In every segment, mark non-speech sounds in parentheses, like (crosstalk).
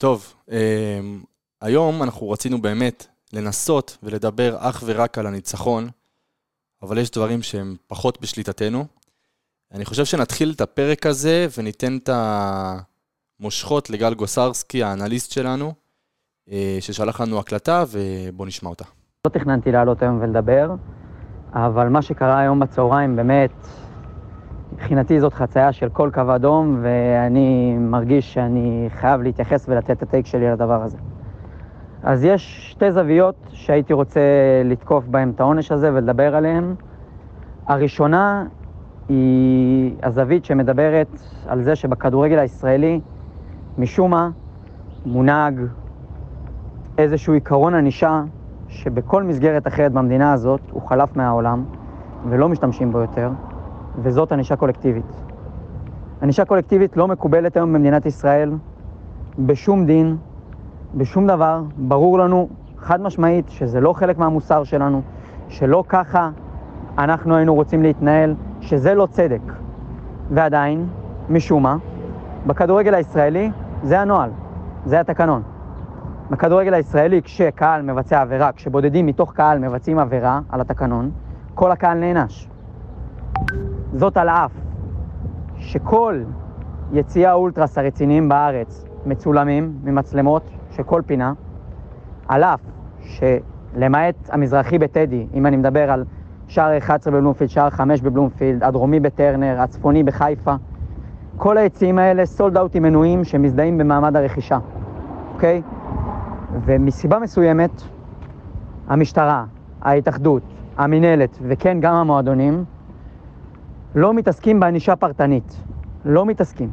טוב, אה, היום אנחנו רצינו באמת לנסות ולדבר אך ורק על הניצחון, אבל יש דברים שהם פחות בשליטתנו. אני חושב שנתחיל את הפרק הזה וניתן את המושכות לגל גוסרסקי, האנליסט שלנו, אה, ששלח לנו הקלטה, ובואו נשמע אותה. לא תכננתי לעלות היום ולדבר, אבל מה שקרה היום בצהריים באמת, מבחינתי זאת חצייה של כל קו אדום, ואני מרגיש שאני חייב להתייחס ולתת את הטייק שלי לדבר הזה. אז יש שתי זוויות שהייתי רוצה לתקוף בהן את העונש הזה ולדבר עליהן. הראשונה היא הזווית שמדברת על זה שבכדורגל הישראלי, משום מה, מונהג איזשהו עיקרון ענישה שבכל מסגרת אחרת במדינה הזאת הוא חלף מהעולם ולא משתמשים בו יותר, וזאת ענישה קולקטיבית. ענישה קולקטיבית לא מקובלת היום במדינת ישראל בשום דין, בשום דבר. ברור לנו חד משמעית שזה לא חלק מהמוסר שלנו, שלא ככה אנחנו היינו רוצים להתנהל, שזה לא צדק. ועדיין, משום מה, בכדורגל הישראלי זה הנוהל, זה התקנון. בכדורגל הישראלי, כשקהל מבצע עבירה, כשבודדים מתוך קהל מבצעים עבירה על התקנון, כל הקהל נענש. זאת על אף שכל יציעי האולטרס הרציניים בארץ מצולמים ממצלמות של כל פינה, על אף שלמעט המזרחי בטדי, אם אני מדבר על שער 11 בבלומפילד, שער 5 בבלומפילד, הדרומי בטרנר, הצפוני בחיפה, כל היציעים האלה סולד אאוטים מנויים שמזדהים במעמד הרכישה, אוקיי? ומסיבה מסוימת, המשטרה, ההתאחדות, המינהלת וכן גם המועדונים לא מתעסקים בענישה פרטנית. לא מתעסקים.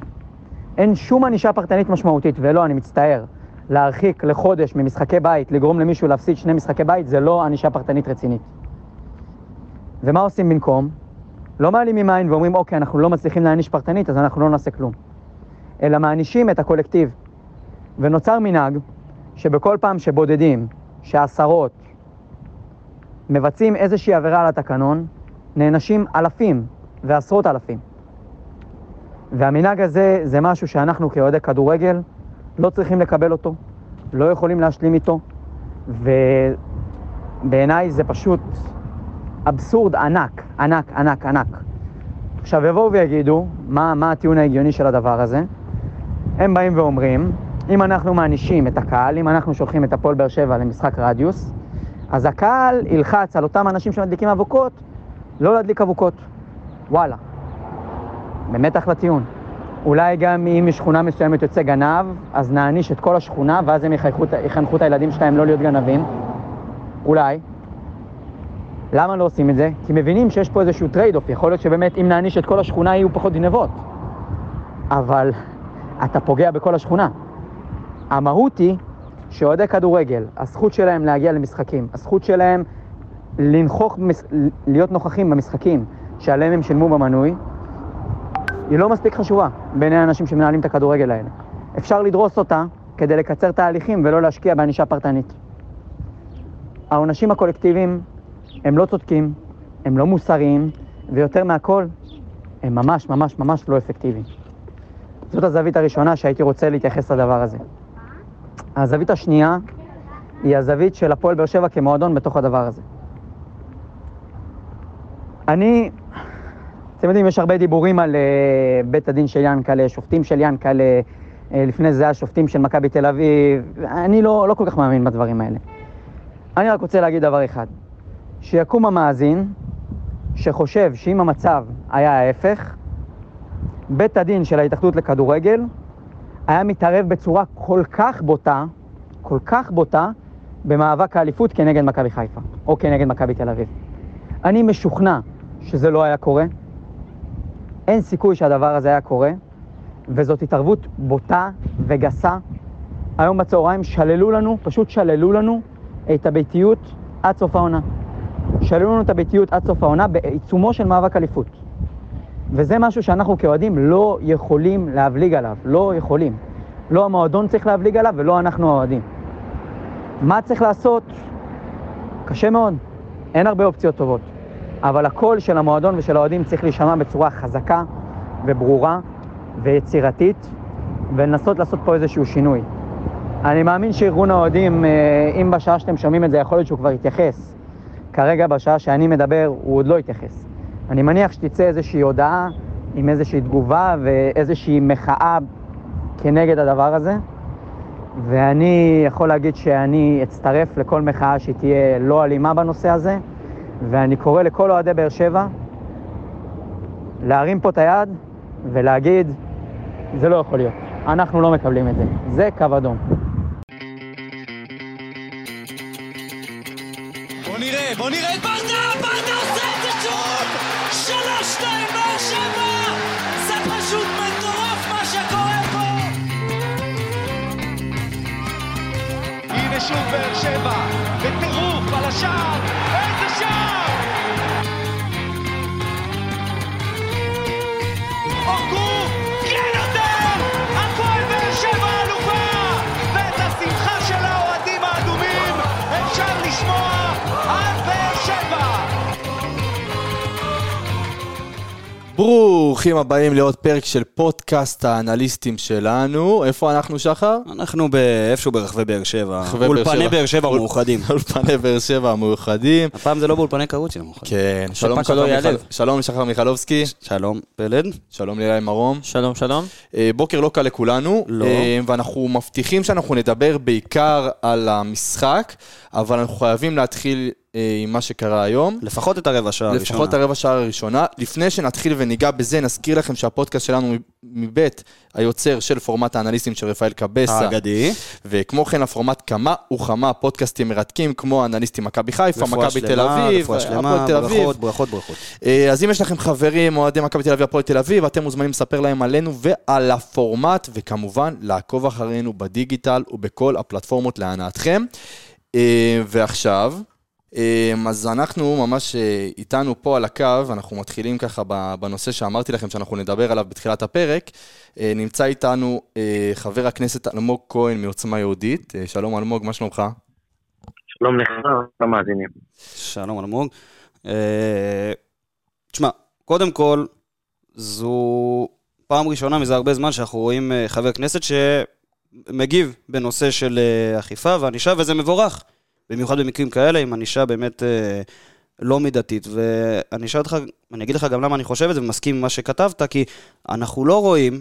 אין שום ענישה פרטנית משמעותית, ולא, אני מצטער. להרחיק לחודש ממשחקי בית, לגרום למישהו להפסיד שני משחקי בית, זה לא ענישה פרטנית רצינית. ומה עושים במקום? לא מעלימים עין ואומרים, אוקיי, אנחנו לא מצליחים להעניש פרטנית, אז אנחנו לא נעשה כלום. אלא מענישים את הקולקטיב. ונוצר מנהג שבכל פעם שבודדים, שעשרות, מבצעים איזושהי עבירה על התקנון, נענשים אלפים ועשרות אלפים. והמנהג הזה זה משהו שאנחנו כאוהדי כדורגל לא צריכים לקבל אותו, לא יכולים להשלים איתו, ובעיניי זה פשוט אבסורד ענק, ענק, ענק, ענק. עכשיו יבואו ויגידו, מה, מה הטיעון ההגיוני של הדבר הזה? הם באים ואומרים, אם אנחנו מענישים את הקהל, אם אנחנו שולחים את הפועל באר שבע למשחק רדיוס, אז הקהל ילחץ על אותם אנשים שמדליקים אבוקות, לא להדליק אבוקות. וואלה. באמת אחלה טיעון. אולי גם אם משכונה מסוימת יוצא גנב, אז נעניש את כל השכונה, ואז הם יחנכו, יחנכו את הילדים שלהם לא להיות גנבים. אולי. למה לא עושים את זה? כי מבינים שיש פה איזשהו trade-off. יכול להיות שבאמת אם נעניש את כל השכונה יהיו פחות גנבות. אבל אתה פוגע בכל השכונה. המהות היא שאוהדי כדורגל, הזכות שלהם להגיע למשחקים, הזכות שלהם לנכוח, להיות נוכחים במשחקים שעליהם הם שילמו במנוי, היא לא מספיק חשובה בעיני האנשים שמנהלים את הכדורגל האלה. אפשר לדרוס אותה כדי לקצר תהליכים ולא להשקיע בענישה פרטנית. העונשים הקולקטיביים הם לא צודקים, הם לא מוסריים, ויותר מהכל, הם ממש ממש ממש לא אפקטיביים. זאת הזווית הראשונה שהייתי רוצה להתייחס לדבר הזה. הזווית השנייה היא הזווית של הפועל באר שבע כמועדון בתוך הדבר הזה. אני, אתם יודעים, יש הרבה דיבורים על uh, בית הדין של ינקלה, שופטים של ינקלה, uh, לפני זה השופטים של מכבי תל אביב, אני לא, לא כל כך מאמין בדברים האלה. אני רק רוצה להגיד דבר אחד, שיקום המאזין שחושב שאם המצב היה ההפך, בית הדין של ההתאחדות לכדורגל היה מתערב בצורה כל כך בוטה, כל כך בוטה, במאבק האליפות כנגד מכבי חיפה, או כנגד מכבי תל אביב. אני משוכנע שזה לא היה קורה. אין סיכוי שהדבר הזה היה קורה, וזאת התערבות בוטה וגסה. היום בצהריים שללו לנו, פשוט שללו לנו את הביתיות עד סוף העונה. שללו לנו את הביתיות עד סוף העונה בעיצומו של מאבק אליפות. וזה משהו שאנחנו כאוהדים לא יכולים להבליג עליו, לא יכולים. לא המועדון צריך להבליג עליו ולא אנחנו האוהדים. מה צריך לעשות? קשה מאוד, אין הרבה אופציות טובות. אבל הקול של המועדון ושל האוהדים צריך להישמע בצורה חזקה וברורה ויצירתית, ולנסות לעשות פה איזשהו שינוי. אני מאמין שארגון האוהדים, אה, אם בשעה שאתם שומעים את זה, יכול להיות שהוא כבר יתייחס. כרגע, בשעה שאני מדבר, הוא עוד לא יתייחס. אני מניח שתצא איזושהי הודעה עם איזושהי תגובה ואיזושהי מחאה כנגד הדבר הזה. ואני יכול להגיד שאני אצטרף לכל מחאה שתהיה לא אלימה בנושא הזה, ואני קורא לכל אוהדי באר שבע להרים פה את היד ולהגיד, זה לא יכול להיות. אנחנו לא מקבלים את זה. זה קו אדום. בוא נראה, את ברדה! ברדה עושה את זה שוב! שלוש, שתיים, באר שבע! זה פשוט מטורף מה שקורה פה! הנה שוב באר שבע, בטירוף על השער, ברוכים הבאים לעוד פרק של פודקאסט האנליסטים שלנו. איפה אנחנו, שחר? אנחנו באיפשהו ברחבי באר שבע. אולפני. באר שבע אול- מאוחדים. (laughs) אולפני באר שבע המאוחדים. הפעם זה לא באולפני קרוצ'י המאוחדים. כן, שלום. מיכל- שלום שחר מיכלובסקי, שלום, פלד. שלום לילי מרום. שלום, שלום. אה, בוקר לא קל לכולנו, לא. אה, ואנחנו מבטיחים שאנחנו נדבר בעיקר על המשחק, אבל אנחנו חייבים להתחיל עם מה שקרה היום. לפחות את הרבע שעה הראשונה. לפחות הרבע שעה הראשונה. לפני שנתחיל וניגע בזה, נזכיר לכם שהפודקאסט שלנו מבית היוצר של פורמט האנליסטים של רפאל קבסה. האגדי. וכמו כן הפורמט כמה וכמה פודקאסטים מרתקים, כמו אנליסטים מכבי חיפה, מכבי תל אביב, רפואה שלמה. ברכות, ברכות, ברכות. אה, אז אם יש לכם חברים, אוהדי מכבי תל אביב, הפועל תל אביב, אתם מוזמנים לספר להם עלינו ועל הפורמט, וכמובן לעקוב אחרינו בדיגיטל ובכל הפלטפורמות להנאתכם. אה, ועכשיו, אה, אז אנחנו ממש אה, איתנו פה על הקו, אנחנו מתחילים ככה בנושא שאמרתי לכם שאנחנו נדבר עליו בתחילת הפרק. אה, נמצא איתנו אה, חבר הכנסת אלמוג כהן מעוצמה יהודית. שלום אלמוג, מה שלומך? שלום לך, למאזינים. שלום אלמוג. תשמע, קודם כל, זו פעם ראשונה מזה הרבה זמן שאנחנו רואים חבר כנסת שמגיב בנושא של אכיפה וענישה, וזה מבורך. במיוחד במקרים כאלה, עם ענישה באמת אה, לא מידתית. ואני אשאל אותך, אני אגיד לך גם למה אני חושב את זה ומסכים עם מה שכתבת, כי אנחנו לא רואים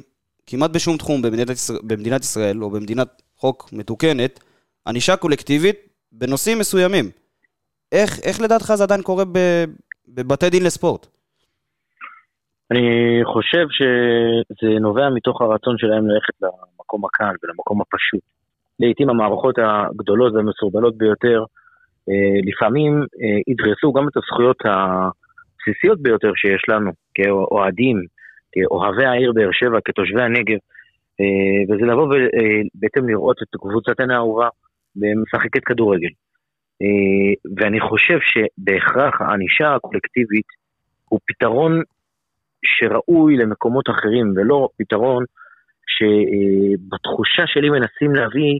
כמעט בשום תחום במדינת, ישראל, במדינת ישראל, או במדינת חוק מתוקנת, ענישה קולקטיבית בנושאים מסוימים. איך, איך לדעתך זה עדיין קורה בבתי דין לספורט? אני חושב שזה נובע מתוך הרצון שלהם ללכת למקום הקל ולמקום הפשוט. לעיתים המערכות הגדולות והמסורבלות ביותר, אה, לפעמים אה, ידרסו גם את הזכויות הבסיסיות ביותר שיש לנו כאוהדים, כאוהבי העיר באר שבע, כתושבי הנגב, אה, וזה לבוא ובעצם לראות את קבוצתנו האהובה משחקת כדורגל. ואני חושב שבהכרח הענישה הקולקטיבית הוא פתרון שראוי למקומות אחרים, ולא פתרון שבתחושה שלי מנסים להביא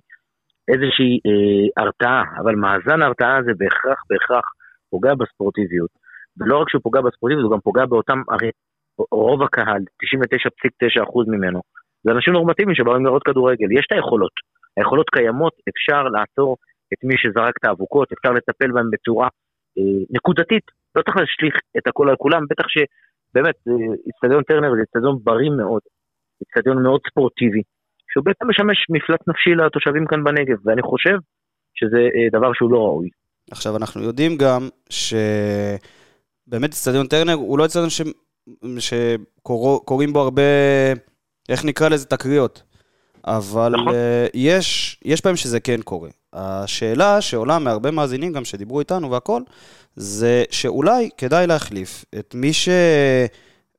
איזושהי אה, הרתעה, אבל מאזן ההרתעה הזה בהכרח, בהכרח פוגע בספורטיביות. ולא רק שהוא פוגע בספורטיביות, הוא גם פוגע באותם, הרי רוב הקהל, 99.9% ממנו, זה אנשים נורמטיביים שבאים לראות כדורגל. יש את היכולות, היכולות קיימות, אפשר לעצור את מי שזרק את האבוקות, אפשר לטפל בהם בצורה אה, נקודתית, לא צריך להשליך את הכל על כולם, בטח שבאמת, אה, איצטדיון טרנר זה איצטדיון בריא מאוד, איצטדיון מאוד ספורטיבי, שהוא בעצם משמש מפלט נפשי לתושבים כאן בנגב, ואני חושב שזה אה, דבר שהוא לא ראוי. עכשיו, אנחנו יודעים גם שבאמת אצטדיון טרנר הוא לא אצטדיון ש... שקורים בו הרבה, איך נקרא לזה, תקריות. אבל נכון. uh, יש, יש פעמים שזה כן קורה. השאלה שעולה מהרבה מאזינים גם שדיברו איתנו והכל, זה שאולי כדאי להחליף את מי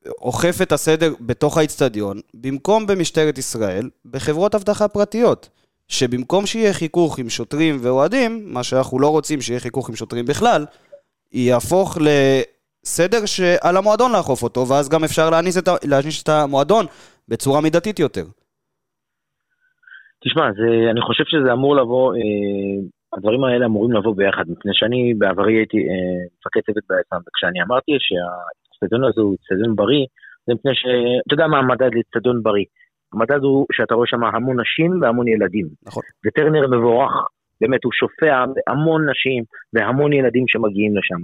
שאוכף את הסדר בתוך האיצטדיון, במקום במשטרת ישראל, בחברות אבטחה פרטיות. שבמקום שיהיה חיכוך עם שוטרים ואוהדים, מה שאנחנו לא רוצים שיהיה חיכוך עם שוטרים בכלל, יהפוך לסדר שעל המועדון לאכוף אותו, ואז גם אפשר להעניש את, להעניש את המועדון בצורה מידתית יותר. תשמע, זה, אני חושב שזה אמור לבוא, אה, הדברים האלה אמורים לבוא ביחד, מפני שאני בעברי הייתי אה, מפקד צוות באסם, וכשאני אמרתי שהאצטדיון הזה הוא אצטדיון בריא, זה מפני ש... אתה יודע מה המדד לאצטדיון בריא? המדד הוא שאתה רואה שם המון נשים והמון ילדים. נכון. וטרנר מבורך, באמת הוא שופע בהמון נשים והמון ילדים שמגיעים לשם.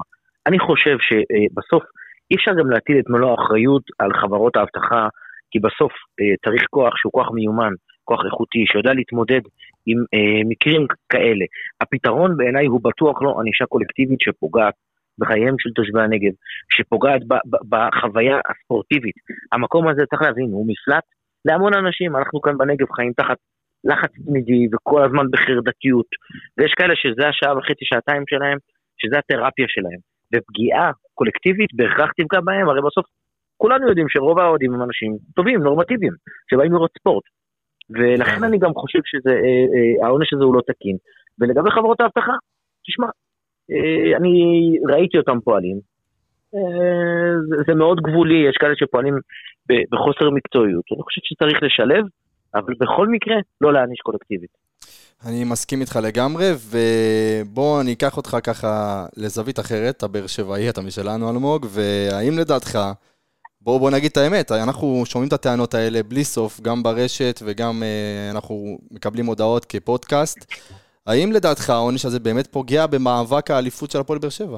אני חושב שבסוף אי אפשר גם להטיל את מלוא האחריות על חברות האבטחה, כי בסוף אה, צריך כוח שהוא כוח מיומן, כוח איכותי, שיודע להתמודד עם אה, מקרים כאלה. הפתרון בעיניי הוא בטוח לא ענישה קולקטיבית שפוגעת בחייהם של תושבי הנגב, שפוגעת ב- ב- בחוויה הספורטיבית. המקום הזה, צריך להבין, הוא מפלט להמון אנשים. אנחנו כאן בנגב חיים תחת לחץ תמידי וכל הזמן בחרדתיות, ויש כאלה שזה השעה וחצי, שעתיים שלהם, שזה התרפיה שלהם. ופגיעה קולקטיבית בהכרח תפגע בהם, הרי בסוף כולנו יודעים שרוב האוהדים הם אנשים טובים, נורמטיביים, שבאים לראות ספורט. ולכן אני גם חושב שהעונש הזה הוא לא תקין. ולגבי חברות האבטחה, תשמע, אה, אני ראיתי אותם פועלים. אה, זה, מאוד גבולי, יש כאלה שפועלים בחוסר מקצועיות. אני חושב שצריך לשלב, אבל בכל מקרה, לא להעניש קולקטיבית. אני מסכים איתך לגמרי, ובוא אני אקח אותך ככה לזווית אחרת, אתה באר שבעי, אתה משלנו אלמוג, והאם לדעתך, בוא, בוא נגיד את האמת, אנחנו שומעים את הטענות האלה בלי סוף, גם ברשת וגם אה, אנחנו מקבלים הודעות כפודקאסט. האם לדעתך העונש הזה באמת פוגע במאבק האליפות של הפועל באר שבע?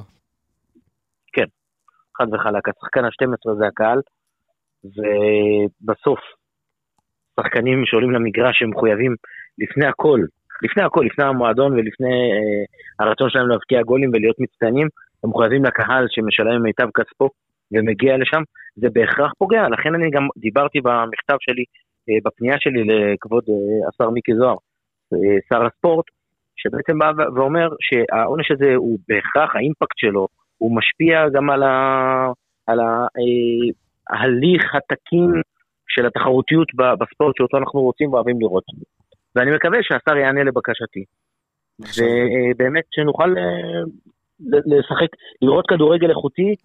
חד וחלק, השחקן ה-12 זה הקהל, ובסוף, שחקנים שעולים למגרש הם מחויבים לפני הכל, לפני הכל, לפני המועדון ולפני אה, הרצון שלהם להבקיע גולים ולהיות מצטיינים, הם מחויבים לקהל שמשלם מיטב כספו ומגיע לשם, זה בהכרח פוגע, לכן אני גם דיברתי במכתב שלי, אה, בפנייה שלי לכבוד אה, השר מיקי זוהר, אה, שר הספורט, שבעצם בא ואומר שהעונש הזה הוא בהכרח, האימפקט שלו, הוא משפיע גם על, ה, על אה, ההליך התקין של התחרותיות בספורט שאותו אנחנו רוצים ואוהבים לראות. ואני מקווה שהשר יענה לבקשתי. ובאמת שנוכל אה, לשחק, לראות כדורגל איכותי.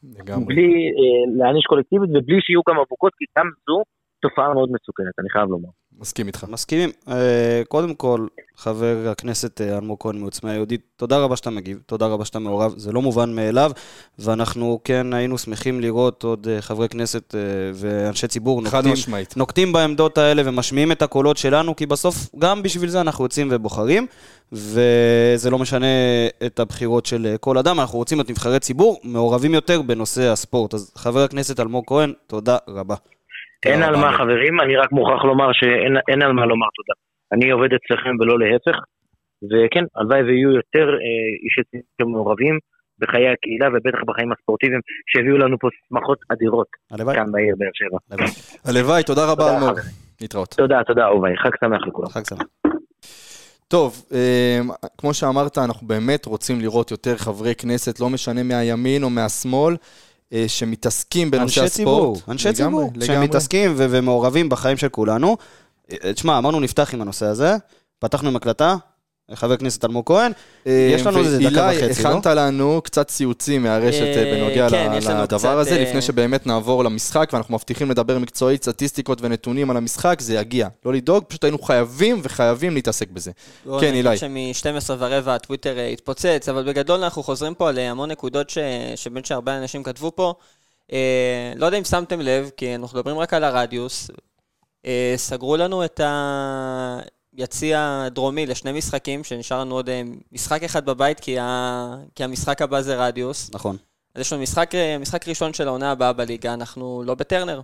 בלי אה, להעניש קולקטיבית ובלי שיהיו גם אבוקות, כי גם זו תופעה מאוד מסוכנת, אני חייב לומר. מסכים איתך. מסכימים. אה, קודם כל, חבר הכנסת אה, אלמוג כהן מעוצמה יהודית, תודה רבה שאתה מגיב, תודה רבה שאתה מעורב, זה לא מובן מאליו, ואנחנו כן היינו שמחים לראות עוד אה, חברי כנסת ואנשי ציבור נוקטים. נוקטים בעמדות האלה ומשמיעים את הקולות שלנו, כי בסוף גם בשביל זה אנחנו יוצאים ובוחרים, וזה לא משנה את הבחירות של כל אדם, אנחנו רוצים להיות נבחרי ציבור מעורבים יותר בנושא הספורט. אז חבר הכנסת אלמוג כהן, תודה רבה. אין על מה. חברים, אני רק מוכרח לומר שאין אין על מה לומר תודה. אני עובד אצלכם ולא להפך, וכן, הלוואי ויהיו יותר אה, אישי ציבור שמעורבים בחיי הקהילה ובטח בחיים הספורטיביים שהביאו לנו פה שמחות אדירות הלוואי. כאן בעיר באר שבע. הלוואי. תודה רבה תודה, אלמוג. להתראות. תודה, תודה אהוביי, חג שמח לכולם. חג שמח. טוב, אה, כמו שאמרת, אנחנו באמת רוצים לראות יותר חברי כנסת, לא משנה מהימין או מהשמאל, שמתעסקים בנושא אנשי ציבור, הספורט. אנשי לגמרי, ציבור, לגמרי. שמתעסקים ו- ומעורבים בחיים של כולנו. אה, תשמע, אמרנו נפתח עם הנושא הזה, פתחנו עם הקלטה, חבר הכנסת אלמוג כהן, יש לנו איזה דקה וחצי, לא? הכנת לנו קצת ציוצים מהרשת אה, אה, בנוגע כן, לדבר הזה, אה, לפני שבאמת נעבור למשחק, ואנחנו מבטיחים לדבר מקצועית, סטטיסטיקות ונתונים על המשחק, זה יגיע. לא לדאוג, פשוט היינו חייבים וחייבים להתעסק בזה. כן, אילי. שמ-12 ורבע הטוויטר אה, התפוצץ, אבל בגדול אנחנו חוזרים פה על אה, המון נקודות ש... שבאמת שהרבה אנשים כתבו פה. אה, לא יודע אם שמתם לב, כי אנחנו מדברים רק על הרדיוס. אה, סגרו לנו את היציע הדרומי לשני משחקים, שנשאר לנו עוד אה, משחק אחד בבית, כי, ה... כי המשחק הבא זה רדיוס. נכון. אז יש לנו משחק, אה, משחק ראשון של העונה הבאה בליגה, אנחנו לא בטרנר.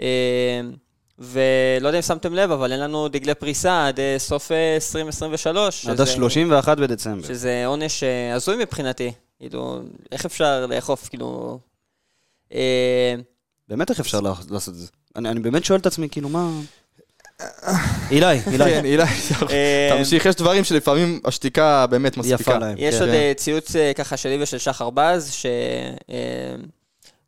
אה, ולא יודע אם שמתם לב, אבל אין לנו דגלי פריסה עד סוף אה, 2023. עד שזה- ה-31 בדצמבר. שזה עונש הזוי מבחינתי. כאילו, איך אפשר לאכוף, כאילו... באמת איך אפשר לעשות את זה? אני אני באמת שואל את עצמי, כאילו, מה... אילי, אילי, כן, אילי, אה, (laughs) תמשיך, יש דברים שלפעמים השתיקה באמת מספיקה. יפה להם. יש כן. עוד אה, ציוץ אה, ככה שלי ושל שחר בז, ש... אה,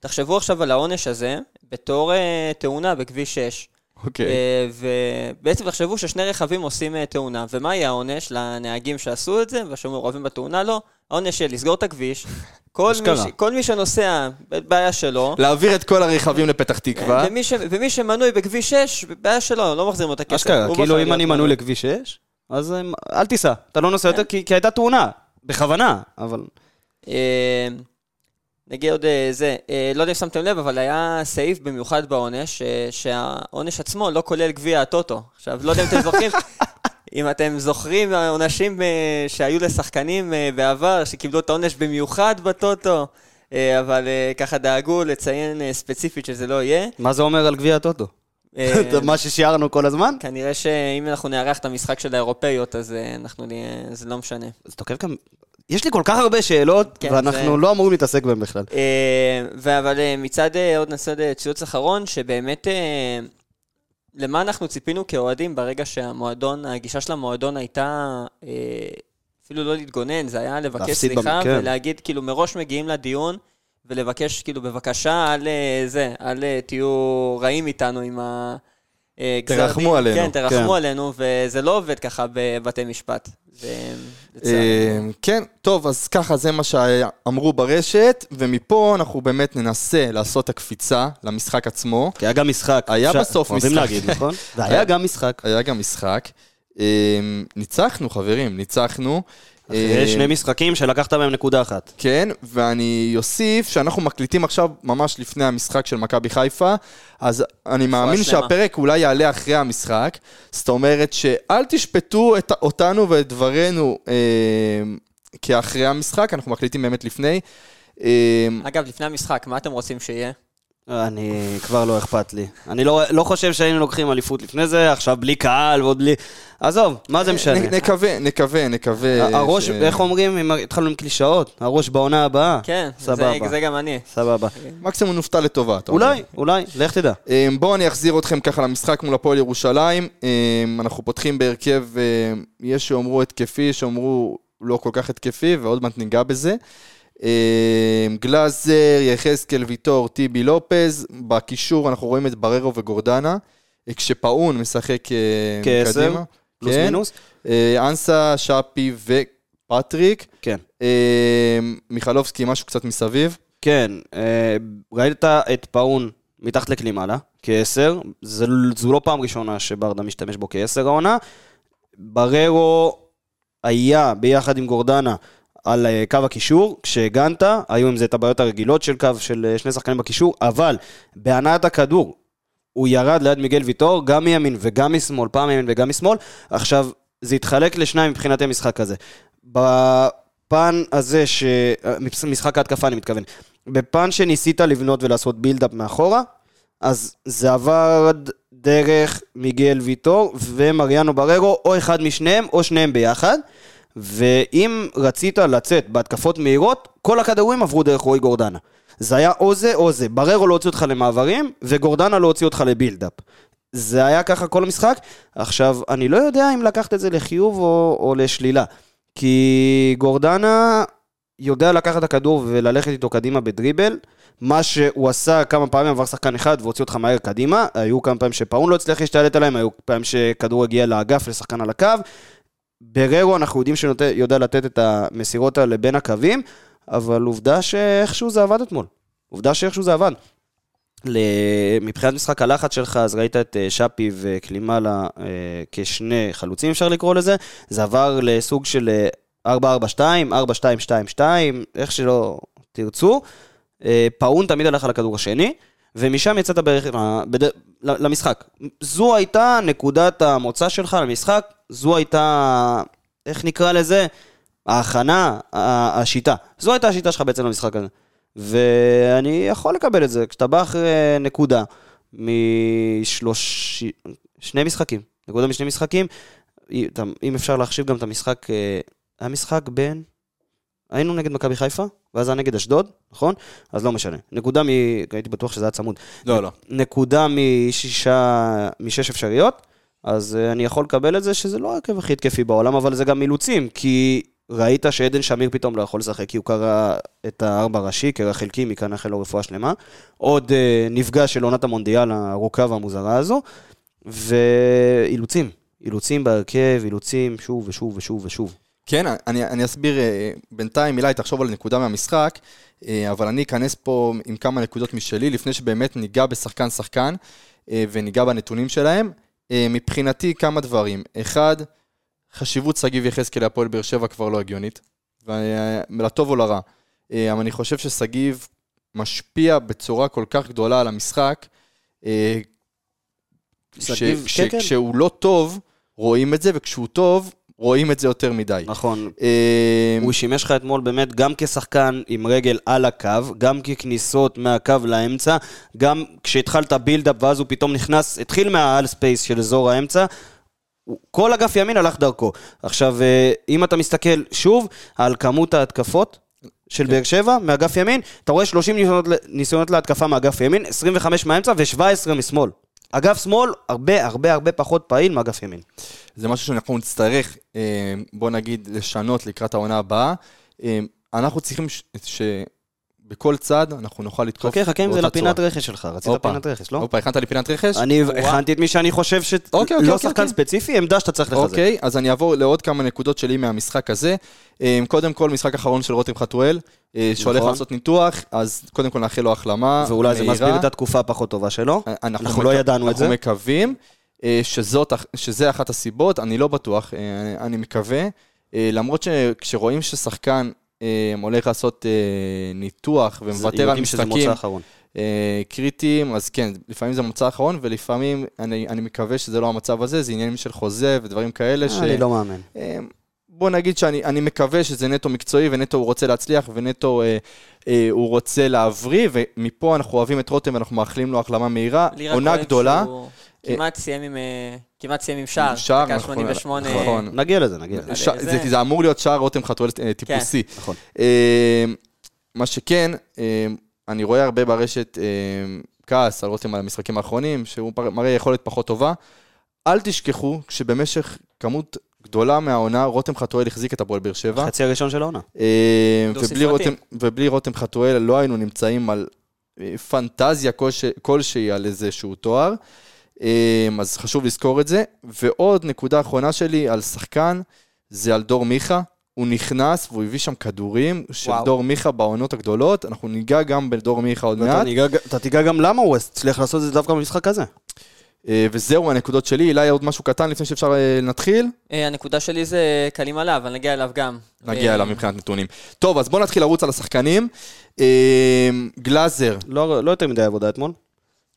תחשבו עכשיו על העונש הזה בתור תאונה בכביש 6. אוקיי. ובעצם תחשבו ששני רכבים עושים תאונה, ומה יהיה העונש לנהגים שעשו את זה ושהיו מעורבים בתאונה? לא, העונש יהיה לסגור את הכביש. (laughs) כל מי. ש... כל מי שנוסע, בעיה שלו. להעביר את כל הרכבים לפתח תקווה. ומי, ש... ומי שמנוי בכביש 6, בעיה שלו, לא מחזירים לו את הכסף. אשכרה, כאילו אם אני מנוי לכביש 6, אז אה, אל תיסע, אתה לא נוסע יותר כי כי הייתה תאונה, בכוונה, אבל... אה, נגיד עוד אה, זה, לא יודע אם שמתם לב, אבל היה סעיף במיוחד בעונש, שהעונש עצמו לא כולל גביע הטוטו. עכשיו, לא יודע אם אתם זוכרים, (laughs) אם אתם זוכרים עונשים אה, שהיו לשחקנים אה, בעבר, שקיבלו את העונש במיוחד בטוטו, אה, אבל ככה דאגו לציין ספציפית שזה לא יהיה. מה זה אומר על גביע הטוטו? (laughs) מה ששיערנו כל הזמן? כנראה שאם אנחנו נארח את המשחק של האירופאיות, אז אנחנו נהיה, זה לא משנה. זה תוקף גם... יש לי כל כך הרבה שאלות, כן, ואנחנו זה- לא אמורים להתעסק בהן בכלל. אבל מצד עוד נעשה ציוץ אחרון, שבאמת, למה אנחנו ציפינו כאוהדים ברגע שהמועדון, הגישה של המועדון הייתה אה, אפילו לא להתגונן, זה היה לבקש סליחה במ- כן. ולהגיד, כאילו, מראש מגיעים לדיון ולבקש, כאילו, בבקשה, אל אה, זה, אל אה, תהיו רעים איתנו עם ה... אה, תרחמו דין. עלינו. כן, תרחמו כן. עלינו, וזה לא עובד ככה בבתי משפט. אה, כן, טוב, אז ככה זה מה שאמרו ברשת, ומפה אנחנו באמת ננסה לעשות את הקפיצה למשחק עצמו. כי היה גם משחק. היה בסוף אוהבים משחק. להגיד, נכון? (laughs) והיה גם משחק. היה גם משחק. אה, ניצחנו, חברים, ניצחנו. אחרי אה, שני משחקים שלקחת מהם נקודה אחת. כן, ואני אוסיף שאנחנו מקליטים עכשיו ממש לפני המשחק של מכבי חיפה, אז אני מאמין שלמה. שהפרק אולי יעלה אחרי המשחק, זאת אומרת שאל תשפטו את, אותנו ואת דברינו אה, כאחרי המשחק, אנחנו מקליטים באמת לפני. אה, אגב, לפני המשחק, מה אתם רוצים שיהיה? אני כבר לא אכפת לי. אני לא לא חושב שהיינו לוקחים אליפות לפני זה, עכשיו בלי קהל ועוד בלי... עזוב, מה זה משנה? נ- נקווה, נקווה, נקווה. הראש, ש- איך אומרים, אם התחלנו עם קלישאות, הראש בעונה הבאה. כן, זה, סבבה. זה גם אני. סבבה. מקסימום נופתע לטובה. אתה אומר. אולי, אולי, לך תדע. אמ, בואו אני אחזיר אתכם ככה למשחק מול הפועל ירושלים. אמ, אנחנו פותחים בהרכב, אמ, יש שיאמרו התקפי, יש שיאמרו לא כל כך התקפי, ועוד מעט ניגע בזה. אמ, גלאזר, יחזקאל, ויטור, טיבי לופז. בקישור אנחנו רואים את בררו וגורדנה. כשפאון משחק אה, כעשר, קדימה. פלוס כן. מינוס. אה, אנסה, שפי ופטריק. כן. אמ, מיכלובסקי, משהו קצת מסביב. כן, אה, ראית את פאון מתחת לקלימאלה, כעשר, זו לא פעם ראשונה שברדה משתמש בו כעשר העונה. בררו היה ביחד עם גורדנה על אה, קו הקישור, כשהגנת, היו עם זה את הבעיות הרגילות של קו של אה, שני שחקנים בקישור, אבל בהנעת הכדור, הוא ירד ליד מיגל ויטור, גם מימין וגם משמאל, פעם מימין וגם משמאל. עכשיו, זה התחלק לשניים מבחינת המשחק הזה. בפן הזה, ש... אה, משחק ההתקפה אני מתכוון. בפן שניסית לבנות ולעשות בילדאפ מאחורה, אז זה עבד דרך מיגל ויטור ומריאנו בררו, או אחד משניהם או שניהם ביחד. ואם רצית לצאת בהתקפות מהירות, כל הכדורים עברו דרך רועי גורדנה. זה היה או זה או זה. בררו לא הוציא אותך למעברים, וגורדנה לא הוציא אותך לבילדאפ. זה היה ככה כל המשחק. עכשיו, אני לא יודע אם לקחת את זה לחיוב או, או לשלילה. כי גורדנה יודע לקחת את הכדור וללכת איתו קדימה בדריבל. מה שהוא עשה כמה פעמים עבר שחקן אחד והוציא אותך מהר קדימה. היו כמה פעמים שפאון לא הצליח להשתלט עליהם, היו פעמים שכדור הגיע לאגף לשחקן על הקו. בררו אנחנו יודעים שיודע לתת את המסירות האלה בין הקווים, אבל עובדה שאיכשהו זה עבד אתמול. עובדה שאיכשהו זה עבד. מבחינת משחק הלחץ שלך, אז ראית את אה, שפי וקלימאלה אה, כשני חלוצים, אפשר לקרוא לזה. זה עבר לסוג של אה, 4-4-2, 4-2-2-2, איך שלא תרצו. אה, פאון תמיד הלך על הכדור השני, ומשם יצאת בערך אה, בד- למשחק. זו הייתה נקודת המוצא שלך למשחק, זו הייתה, איך נקרא לזה? ההכנה, השיטה. זו הייתה השיטה שלך בעצם למשחק הזה. ואני יכול לקבל את זה, כשאתה בא אחרי נקודה משלוש... שני משחקים, נקודה משני משחקים, אם אפשר להחשיב גם את המשחק, אה, היה משחק בין... היינו נגד מכבי חיפה, ואז היה נגד אשדוד, נכון? אז לא משנה. נקודה מ... הייתי בטוח שזה היה צמוד. לא, לא. נקודה משישה, משש אפשריות, אז אה, אני יכול לקבל את זה שזה לא ההרכב הכי התקפי בעולם, אבל זה גם אילוצים, כי ראית שעדן שמיר פתאום לא יכול לשחק, כי הוא קרא את הארבע ראשי, קרע חלקי, מכאן נאחל לו רפואה שלמה. עוד אה, נפגע של עונת המונדיאל הארוכה והמוזרה הזו, ואילוצים. אילוצים בהרכב, אילוצים שוב ושוב ושוב ושוב. כן, אני, אני אסביר אה, בינתיים, אילי, תחשוב על נקודה מהמשחק, אה, אבל אני אכנס פה עם כמה נקודות משלי, לפני שבאמת ניגע בשחקן-שחקן אה, וניגע בנתונים שלהם. מבחינתי, כמה דברים. אחד, חשיבות שגיב יחזקאל להפועל באר שבע כבר לא הגיונית, ולטוב או לרע. אבל אני חושב ששגיב משפיע בצורה כל כך גדולה על המשחק. אה, ש- שגיב, ש- כן, כן. לא טוב, רואים את זה, וכשהוא טוב, רואים את זה יותר מדי. נכון. אה, הוא שימש לך אתמול באמת גם כשחקן עם רגל על הקו, גם ככניסות מהקו לאמצע, גם כשהתחלת build-up ואז הוא פתאום נכנס, התחיל מה half space של אזור האמצע, כל אגף ימין הלך דרכו. עכשיו, אה, אם אתה מסתכל שוב על כמות ההתקפות של באר שבע, מאגף ימין, אתה רואה 30 ניסיונות, ניסיונות להתקפה מאגף ימין, 25 מהאמצע ו-17 משמאל. אגף שמאל, הרבה הרבה הרבה פחות פעיל מאגף ימין. זה משהו שאנחנו נצטרך, אה, בוא נגיד, לשנות לקראת העונה הבאה. אה, אנחנו צריכים ש- שבכל צד אנחנו נוכל לתקוף חכה, חכה עם זה באותה לפינת צורה. רכש שלך, רצית. פינת רכש, לא? הופה, הכנת לי פינת רכש? אני הכנתי את מי שאני חושב ש... אוקיי, אוקיי, לא אוקיי, שחקן אוקיי. ספציפי, עמדה שאתה צריך לחזק. אוקיי, אז אני אעבור לעוד כמה נקודות שלי מהמשחק הזה. אה, קודם כל, משחק אחרון של רותם חתואל, אה, שהולך נכון. לעשות ניתוח, אז קודם כל נאחל לו החלמה ואולי זה. מסביר את התקופה הפחות טובה שלו. אה, אנחנו לא ידענו את זה. אנחנו מקווים אה, שזה אחת הסיבות, אני לא בטוח, אני מקווה. למרות שכשרואים ששחקן הולך לעשות אה, ניתוח ומוותר על משחקים. אה, קריטיים, אז כן, לפעמים זה מוצא אחרון, ולפעמים אני, אני מקווה שזה לא המצב הזה, זה עניינים של חוזה ודברים כאלה. ש... אני לא מאמן. אה, בוא נגיד שאני אני מקווה שזה נטו מקצועי, ונטו הוא רוצה להצליח, ונטו אה, אה, הוא רוצה להבריא, ומפה אנחנו אוהבים את רותם ואנחנו מאחלים לו החלמה מהירה. עונה גדולה. שהוא כמעט סיים עם, אה, כמעט סיים עם שער, שער, דקה נכון, 88. נכון. נגיע לזה, נגיע לזה. ש... זה- אמור להיות שער רותם חתואל אה, טיפוסי. נכון. אה, מה שכן, אה, אני רואה הרבה ברשת אה, כעס על רותם על המשחקים האחרונים, שהוא מראה יכולת פחות טובה. אל תשכחו שבמשך כמות גדולה מהעונה, רותם חתואל החזיק את הפועל באר שבע. חצי הראשון של העונה. אה, ובלי. רותם, ובלי רותם חתואל לא היינו נמצאים על אה, פנטזיה כלש, כלשהי על איזשהו תואר. אה, אז חשוב לזכור את זה. ועוד נקודה אחרונה שלי על שחקן, זה על דור מיכה. הוא נכנס והוא הביא שם כדורים של וואו. דור מיכה בעונות הגדולות. אנחנו ניגע גם בדור מיכה עוד מעט. ניגע- אתה תיגע גם למה הוא הצליח לעשות את זה דווקא במשחק הזה. אה, וזהו הנקודות שלי. אילי, עוד משהו קטן לפני שאפשר אה, נתחיל? אה, הנקודה שלי זה קלים עליו, אבל נגיע אליו גם. נגיע אליו מבחינת נתונים. טוב, אז בואו נתחיל לרוץ על השחקנים. אה, גלאזר, לא לא יותר מדי עבודה אתמול.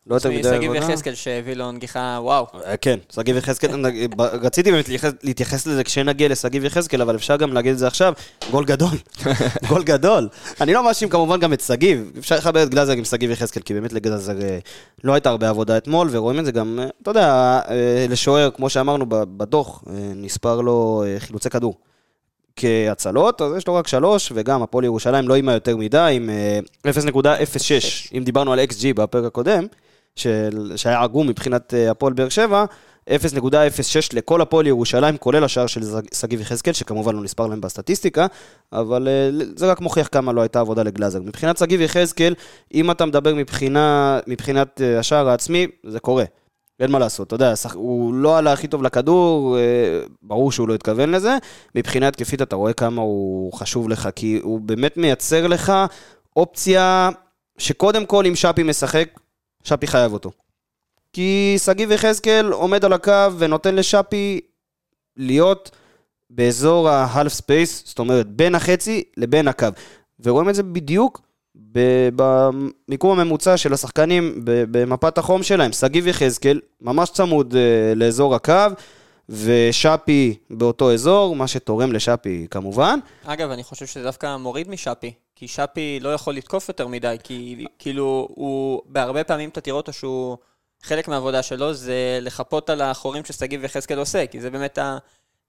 לא יותר מדי עבודה. יחזקאל שהביא לו נגיחה, וואו. אה, כן, שגיב יחזקאל, רציתי באמת להתייחס- לזה כשנגיע לשגיב יחזקאל, אבל אפשר גם להגיד את זה עכשיו, גול גדול, (laughs) גול גדול. אני לא מאשים כמובן גם את שגיב, אפשר לחבר את גלאזר עם שגיב יחזקאל, כי באמת לגלאזר אה, לא הייתה הרבה עבודה אתמול, ורואים את זה גם, אה, אתה יודע, לשוער, כמו שאמרנו בדוח, נספר לו חילוצי כדור. כהצלות, אז יש לו רק שלוש, וגם הפועל ירושלים לא אימה יותר מדי, עם אה, 0.06, אם דיברנו על XG בפרק הקודם, של, שהיה עגום מבחינת אה, הפועל באר שבע, 0.06 לכל הפועל ירושלים, כולל השער של שגיב יחזקאל, שכמובן לא נספר להם בסטטיסטיקה, אבל אה, זה רק מוכיח כמה לא הייתה עבודה לגלאזר. מבחינת שגיב יחזקאל, אם אתה מדבר מבחינה, מבחינת אה, השער העצמי, זה קורה. אין מה לעשות, אתה יודע, הוא לא עלה הכי טוב לכדור, ברור שהוא לא התכוון לזה. מבחינה התקפית אתה רואה כמה הוא חשוב לך, כי הוא באמת מייצר לך אופציה שקודם כל אם שפי משחק, שפי חייב אותו. כי שגיב יחזקאל עומד על הקו ונותן לשפי להיות באזור ה-half space, זאת אומרת בין החצי לבין הקו. ורואים את זה בדיוק במיקום הממוצע של השחקנים במפת החום שלהם. שגיב יחזקאל ממש צמוד אה, לאזור הקו, ושפי באותו אזור, מה שתורם לשפי כמובן. אגב, אני חושב שזה דווקא מוריד משאפי, כי שפי לא יכול לתקוף יותר מדי, כי כאילו, הוא, בהרבה פעמים אתה תראה אותו שהוא, חלק מהעבודה שלו זה לחפות על החורים ששגיב יחזקאל עושה, כי זה באמת ה,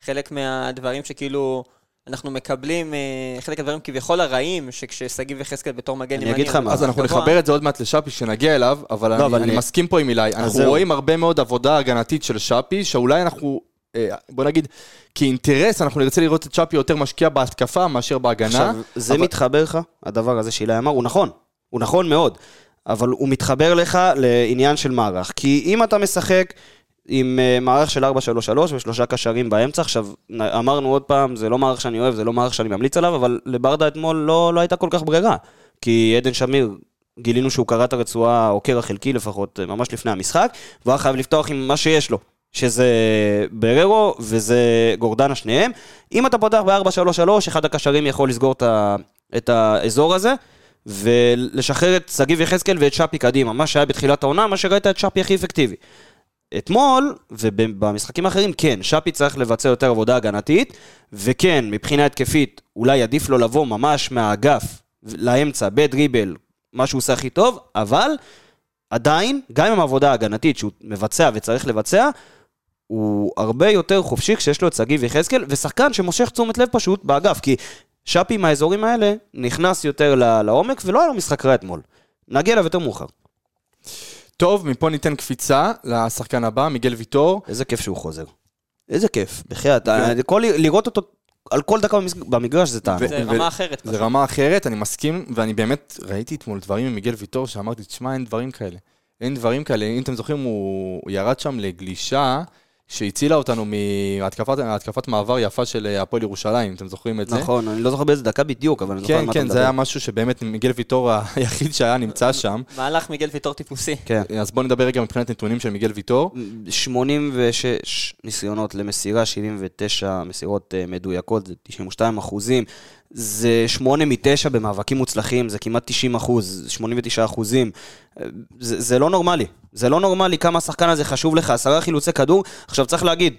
חלק מהדברים שכאילו, אנחנו מקבלים, אה, חלק מהדברים כביכול הרעים, שכששגיב יחזקאל בתור מגן אני ימני... אגיד לך מה, אז אנחנו גבוה. נחבר את זה עוד מעט לשאפי כשנגיע אליו, אבל לא, אני, אבל אני אני- מסכים פה עם אילי. אנחנו. רואים הרבה מאוד עבודה הגנתית של שפי, שאולי אנחנו, בוא נגיד, כאינטרס, אנחנו נרצה לראות את שפי יותר משקיע בהתקפה מאשר בהגנה. עכשיו, זה אבל- מתחבר לך, הדבר הזה שאילי אמר, הוא נכון, הוא נכון מאוד, אבל הוא מתחבר לך לעניין של מערך. כי אם אתה משחק עם אה, מערך של 4-3-3 ושלושה קשרים באמצע, עכשיו, אמרנו עוד פעם, זה לא מערך שאני אוהב, זה לא מערך שאני ממליץ עליו, אבל לברדה אתמול לא, לא הייתה כל כך ברירה. כי עדן שמיר, גילינו שהוא קרע את הרצועה, או קרע חלקי לפחות, אה, ממש לפני המשחק, והוא היה חייב לפתוח עם מה שיש לו. שזה בררו וזה גורדנה שניהם. אם אתה פותח ב-4-3-3, אחד הקשרים יכול לסגור את, האזור הזה, ולשחרר את שגיב יחזקאל ואת שפי קדימה, מה שהיה בתחילת העונה, מה שראית את שפי הכי אפקטיבי. אתמול, ובמשחקים האחרים, כן, שפי צריך לבצע יותר עבודה הגנתית, וכן, מבחינה התקפית, אולי עדיף לו לבוא ממש מהאגף לאמצע, בדריבל, מה שהוא עושה הכי טוב, אבל עדיין, גם עם העבודה ההגנתית שהוא מבצע וצריך לבצע, הוא הרבה יותר חופשי כשיש לו את שגיב יחזקאל, ושחקן שמושך תשומת לב פשוט באגף, כי שפי מהאזורים האלה נכנס יותר לעומק, ולא היה לו משחק רע אתמול. נגיע אליו יותר מאוחר. טוב, מפה ניתן קפיצה לשחקן הבא, מיגל ויטור. איזה כיף שהוא חוזר. איזה כיף, בחייאת. כל- לראות אותו על כל דקה במגרש זה טעם. זה רמה אחרת. זה. רמה אחרת, אני מסכים, ואני באמת ראיתי אתמול דברים עם מיגל ויטור, שאמרתי, תשמע, אין דברים כאלה. אין דברים כאלה. אם אתם זוכרים, הוא ירד שם לגלישה שהצילה אותנו מהתקפת התקפת מעבר יפה של אה, הפועל ירושלים, אתם זוכרים את זה? נכון, אני לא זוכר באיזה דקה בדיוק, אבל אני זוכר על כן, מה אתה כן, זה מדבר. היה משהו שבאמת מיגל ויטור (laughs) היחיד שהיה נמצא שם. מהלך מיגל ויטור טיפוסי. כן. אז בואו נדבר רגע מבחינת נתונים של מיגל ויטור. 86 ניסיונות למסירה, 79 מסירות אה, מדויקות, זה 92 אחוזים. זה 8 מ-9 במאבקים מוצלחים, זה כמעט 90 אחוז, 89 אחוזים. אה, זה, זה לא נורמלי. זה לא נורמלי כמה השחקן הזה חשוב לך, עשרה חילוצי כדור. עכשיו צריך להגיד,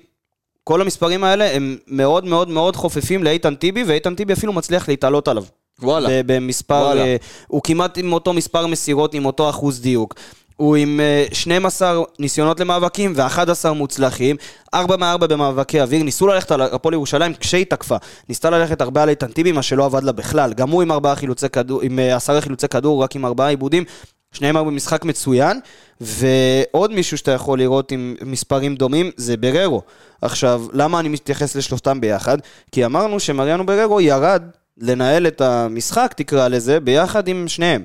כל המספרים האלה הם מאוד מאוד מאוד חופפים לאיתן טיבי, ואיתן טיבי אפילו מצליח להתעלות עליו. וואלה. במספר, וואלה. אה, הוא כמעט עם אותו מספר מסירות, עם אותו אחוז דיוק. הוא עם אה, 12 ניסיונות למאבקים ו-11 מוצלחים, 4 מ-4 במאבקי אוויר, ניסו ללכת על הפועל ירושלים כשהיא תקפה. ניסתה ללכת הרבה על איתן טיבי, מה שלא עבד לה בכלל. גם הוא עם 4 חילוצי כדור, עם אה, 10 חילוצי כדור, רק עם 4 עיבודים. שניהם היו במשחק מצוין, ועוד מישהו שאתה יכול לראות עם מספרים דומים זה בררו. עכשיו, למה אני מתייחס לשלושתם ביחד? כי אמרנו שמריאנו בררו ירד לנהל את המשחק, תקרא לזה, ביחד עם שניהם.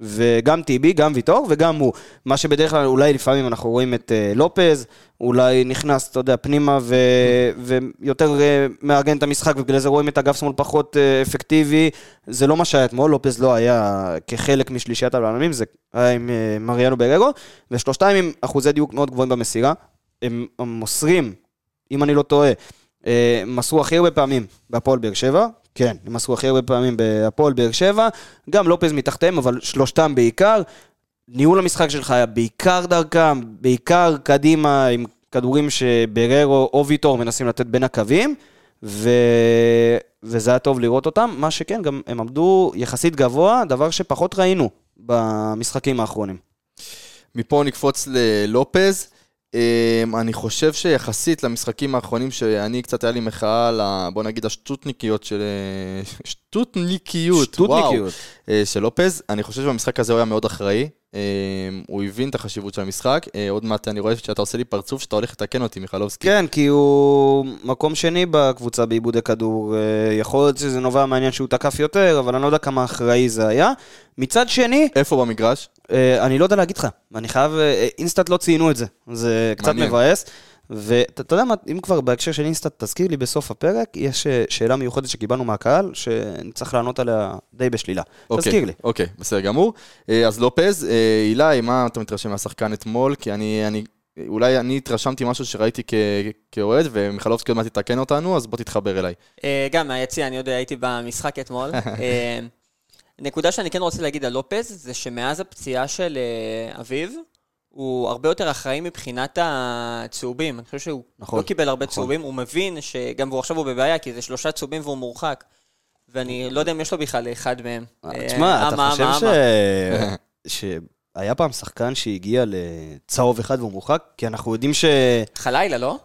וגם טיבי, גם ויטור וגם הוא. מה שבדרך כלל, אולי לפעמים אנחנו רואים את uh, לופז, אולי נכנס, אתה יודע, פנימה ו... ויותר uh, מארגן את המשחק, ובגלל זה רואים את אגף שמאל פחות uh, אפקטיבי. זה לא מה שהיה אתמול, לופז לא היה כחלק משלישיית הבלמים, זה היה עם מריאנו בררו, ושלושתם עם אחוזי דיוק מאוד גבוהים במסירה. הם מוסרים, אם אני לא טועה, אה, מסרו הכי הרבה פעמים בהפועל באר שבע, כן, הם מסרו הכי הרבה פעמים בהפועל באר שבע, גם לופז מתחתיהם, אבל שלושתם בעיקר. ניהול המשחק שלך היה בעיקר דרכם, בעיקר קדימה, עם כדורים שבררו או ויטור מנסים לתת בין הקווים, ו... וזה היה טוב לראות אותם. מה שכן, גם הם עמדו יחסית גבוה, דבר שפחות ראינו במשחקים האחרונים. מפה נקפוץ ללופז. אמ, אני חושב שיחסית למשחקים האחרונים, שאני קצת היה לי מחאה על, ה- בוא נגיד, השטוטניקיות של... שטוטניקיות, וואו, שטותניקיות. אה, של לופז. אני חושב שבמשחק הזה הוא היה מאוד אחראי. אמ, הוא הבין את החשיבות של המשחק. אה, עוד מעט אני רואה שאתה עושה לי פרצוף שאתה הולך לתקן אותי, מיכלובסקי. כן, כי הוא מקום שני בקבוצה בעיבודי כדור. אה, יכול להיות שזה נובע מהעניין שהוא תקף יותר, אבל אני לא יודע כמה אחראי זה היה. מצד שני, איפה במגרש? אה, אני לא יודע להגיד לך, אני חייב, אה, אינסטאט לא ציינו את זה, זה קצת מעניין. מבאס. ואתה אתה יודע מה, אם כבר בהקשר של אינסטאט, תזכיר לי בסוף הפרק, יש אה, שאלה מיוחדת שקיבלנו מהקהל, שנצטרך לענות עליה די בשלילה. אוקיי, תזכיר לי. אוקיי, בסדר גמור. אה, אז לופז, אה, אילי, מה אתה מתרשם מהשחקן אתמול? כי אני, אני, אולי אני התרשמתי משהו שראיתי כאוהד, ומיכלובסקי עוד מעט תתקן אותנו, אז בוא תתחבר אליי. אה, גם מהיציע, אני יודע, הייתי במשחק אתמול. (laughs) אה, נקודה שאני כן רוצה להגיד על לופז, זה שמאז הפציעה של אה, אביב, הוא הרבה יותר אחראי מבחינת הצהובים. אני חושב שהוא נכון, לא קיבל הרבה נכון. צהובים, הוא מבין שגם הוא עכשיו הוא בבעיה, כי זה שלושה צהובים והוא מורחק. ואני לא יודע אם יש לו בכלל אחד מהם. אה, תשמע, אתה חושב ש... (laughs) שהיה פעם שחקן שהגיע לצהוב אחד והוא מורחק? כי אנחנו יודעים ש... חלילה, לא?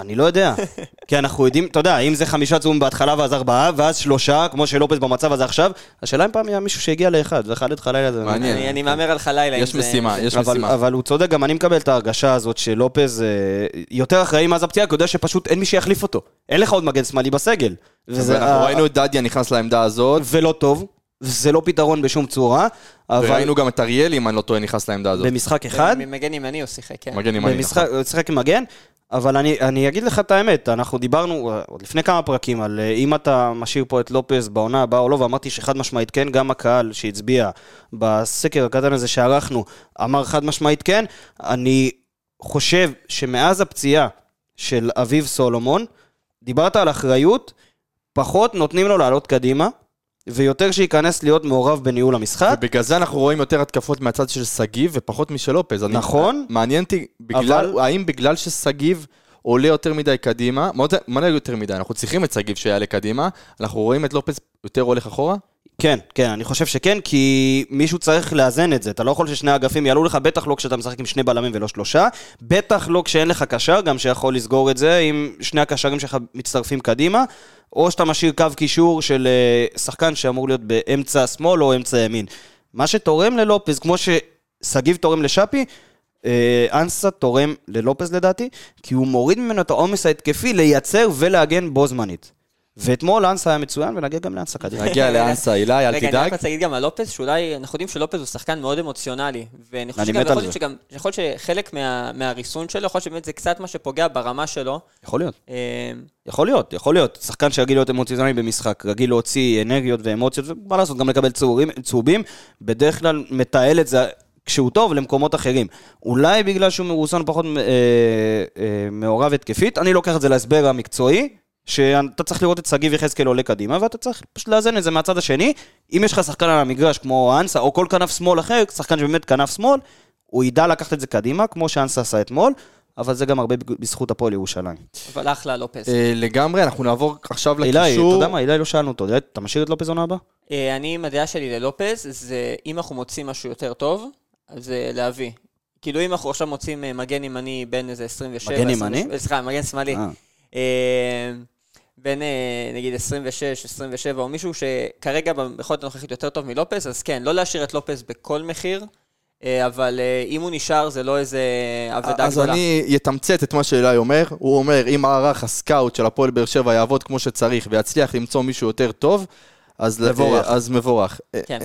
אני לא יודע. (laughs) כי אנחנו יודעים, אתה יודע, אם זה חמישה צהובים בהתחלה ואז ארבעה, ואז שלושה, כמו שלופס במצב הזה עכשיו, השאלה אם פעם היה מישהו שהגיע לאחד, את חלילה זה... מעניין. אני אני מהמר על חלילה. אם יש זה- משימה, יש אבל, משימה. אבל הוא צודק, גם אני מקבל את ההרגשה הזאת שלופז אה, יותר אחראי מאז הפציעה, כי הוא יודע שפשוט אין מי שיחליף אותו. אין לך עוד מגן שמאלי בסגל. וזה, ואנחנו אה, ראינו את דדיה נכנס לעמדה הזאת, ולא טוב, זה לא פתרון בשום צורה, אבל וראינו גם את אריאל, אם אני לא טועה, נכנס לעמדה הזאת. במשחק אחד, מגן ימני הוא שיחק, כן. מגן ימני, נכון. הוא שיחק עם מגן, אבל אני, אני אגיד לך את האמת, אנחנו דיברנו אה, עוד לפני כמה פרקים על אה, אם אתה משאיר פה את לופז בעונה הבאה או לא, ואמרתי שחד משמעית כן, גם הקהל שהצביע בסקר הקטן הזה שערכנו אמר חד משמעית כן. אני חושב שמאז הפציעה של אביב סולומון, דיברת על אחריות, פחות נותנים לו לעלות קדימה, ויותר שייכנס להיות מעורב בניהול המשחק. ובגלל זה אנחנו רואים יותר התקפות מהצד של שגיב ופחות משל לופז. אני- נכון. מעניין אותי, אבל- האם בגלל ששגיב עולה יותר מדי קדימה, מה זה יותר מדי? אנחנו צריכים את שגיב שיעלה קדימה, אנחנו רואים את לופז יותר הולך אחורה? כן, כן, אני חושב שכן, כי מישהו צריך לאזן את זה. אתה לא יכול ששני אגפים יעלו לך, בטח לא כשאתה משחק עם שני בלמים ולא שלושה, בטח לא כשאין לך קשר, גם שיכול לסגור את זה, אם שני הקשרים שלך מצטרפים קדימה, או שאתה משאיר קו קישור של אה, שחקן שאמור להיות באמצע שמאל או אמצע ימין. מה שתורם ללופז, כמו ששגיב תורם לשאפי, אה, אנסה תורם ללופז לדעתי, כי הוא מוריד ממנו את העומס ההתקפי לייצר ולהגן בו זמנית. ואתמול אנסה היה מצוין, ונגיע גם לאנסה קדימה. נגיע לאנסה, אילי, אל רגע, אני תדאג. רק רוצה להגיד גם על לופז, שאולי, אנחנו יודעים שלופז הוא שחקן מאוד אמוציונלי, ואני חושב אני שגם, מת יכול על להיות זה. שגם, יכול להיות שחלק מה- מהריסון שלו, יכול להיות שבאמת זה קצת מה שפוגע ברמה שלו. יכול להיות. אה, יכול להיות, יכול להיות. שחקן שרגיל להיות אמוציונלי במשחק, רגיל להוציא אנרגיות ואמוציות, ומה לעשות, גם לקבל צהובים, בדרך כלל מתעל את זה כשהוא טוב למקומות אחרים. אולי בגלל שהוא מרוסן פחות אה, אה, מעורב התקפית, אני לוקח את זה להסבר המקצועי, שאתה צריך לראות את שגיב יחזקאל עולה קדימה, ואתה צריך פשוט לאזן את זה מהצד השני. אם יש לך שחקן על המגרש כמו אנסה, או כל כנף שמאל אחר, שחקן שבאמת כנף שמאל, הוא ידע לקחת את זה קדימה, כמו שאנסה עשה אתמול, אבל זה גם הרבה בזכות הפועל ירושלים. אבל אחלה לופז. אה, לגמרי, אנחנו נעבור עכשיו אילי, אתה לקישור. יודע מה, אילי לא שאלנו אותו, אתה משאיר את לופז עונה הבאה? אה, אני, עם הדעה שלי ללופז, זה אם אנחנו מוצאים משהו יותר טוב, אז זה להביא. כאילו אם אנחנו עכשיו מוצאים אה, מגן ימני בין איזה 27... מגן 28 ימני? אה, סליחה, מגן שמאלי. בין אה, נגיד 26, 27, או מישהו שכרגע ביכולת הנוכחית יותר טוב מלופז, אז כן, לא להשאיר את לופז בכל מחיר, אה, אבל אה, אם הוא נשאר זה לא איזה אבדה אז גדולה. אני אתמצת את מה שאלי אומר. הוא אומר, אם מערך הסקאוט של הפועל באר שבע יעבוד כמו שצריך ויצליח למצוא מישהו יותר טוב, אז מבורך. אז מבורך. כן.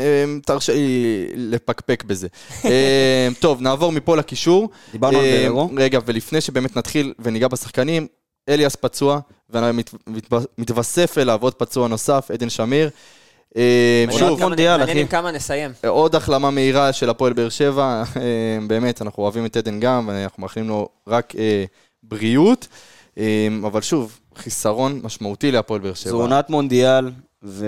תרשה לי לפקפק בזה. (laughs) טוב, נעבור מפה לקישור. דיברנו על בררו. רגע, ולפני שבאמת נתחיל וניגע בשחקנים, אליאס פצוע, ומתווסף אליו עוד פצוע נוסף, עדן שמיר. אה, שוב, מונדיאל, אחי. כמה נסיים. עוד החלמה מהירה של הפועל באר שבע, אה, באמת, אנחנו אוהבים את עדן גם, ואנחנו מאחלים לו רק אה, בריאות, אבל שוב, חיסרון משמעותי להפועל באר שבע זו. עונת מונדיאל, ו...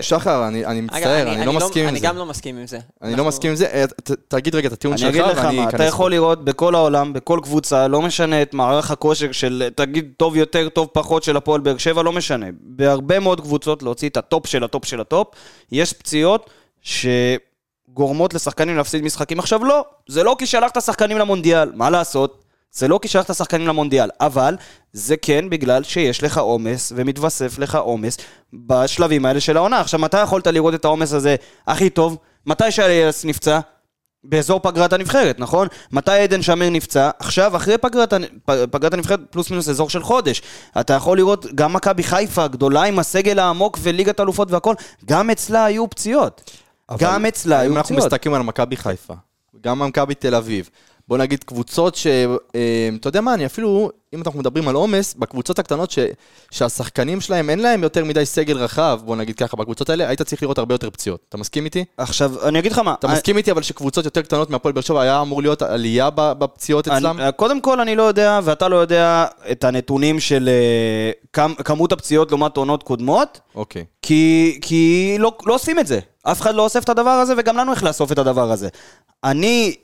שחר, אני, אני אגב, מצטער, אני, לא מסכים עם אני זה. גם לא מסכים עם זה. אני לא אנחנו- מסכים עם זה. אה, ת, תגיד רגע את הטיעון אני שלך, אגיד לך ואני מה, אתה אכנס יכול לראות בכל העולם, בכל קבוצה, לא משנה את מערך הכושר של, תגיד, טוב יותר, טוב פחות של הפועל באר שבע, לא משנה. בהרבה מאוד קבוצות להוציא את ה top של ה top של ה top, יש פציעות שגורמות לשחקנים להפסיד משחקים. עכשיו לא, זה לא כי שלחת שחקנים למונדיאל, מה לעשות? זה לא כי שלחת שחקנים למונדיאל, אבל זה כן בגלל שיש לך עומס ומתווסף לך עומס בשלבים האלה של העונה. עכשיו, מתי יכולת לראות את העומס הזה הכי טוב? מתי שאליאס נפצע? באזור פגרת הנבחרת, נכון? מתי עדן שמיר נפצע? עכשיו, אחרי פגרת, פגרת הנבחרת, פלוס מינוס אזור של חודש. אתה יכול לראות גם מכבי חיפה, גדולה עם הסגל העמוק וליגת אלופות והכל, גם אצלה היו פציעות. גם אצלה היו אם אנחנו פציעות. מסתכלים על מכבי חיפה, גם על מכבי תל אביב, בוא נגיד קבוצות ש... אה, אתה יודע מה, אני אפילו, אם אנחנו מדברים על עומס, בקבוצות הקטנות ש... שהשחקנים שלהם, אין להם יותר מדי סגל רחב, בוא נגיד ככה, בקבוצות האלה היית צריך לראות הרבה יותר פציעות. אתה מסכים איתי? עכשיו, אני אגיד לך מה. אתה מסכים איתי אבל שקבוצות יותר קטנות מהפועל באר שבע היה אמור להיות עלייה בפציעות אצלם? אני, קודם כל, אני לא יודע, ואתה לא יודע את הנתונים של אה, כמ, כמות הפציעות לעומת עונות קודמות, אוקיי. כי, כי לא, לא עושים את זה. אף אחד לא אוסף את הדבר הזה, וגם לנו איך לאסוף את הדבר הזה. אני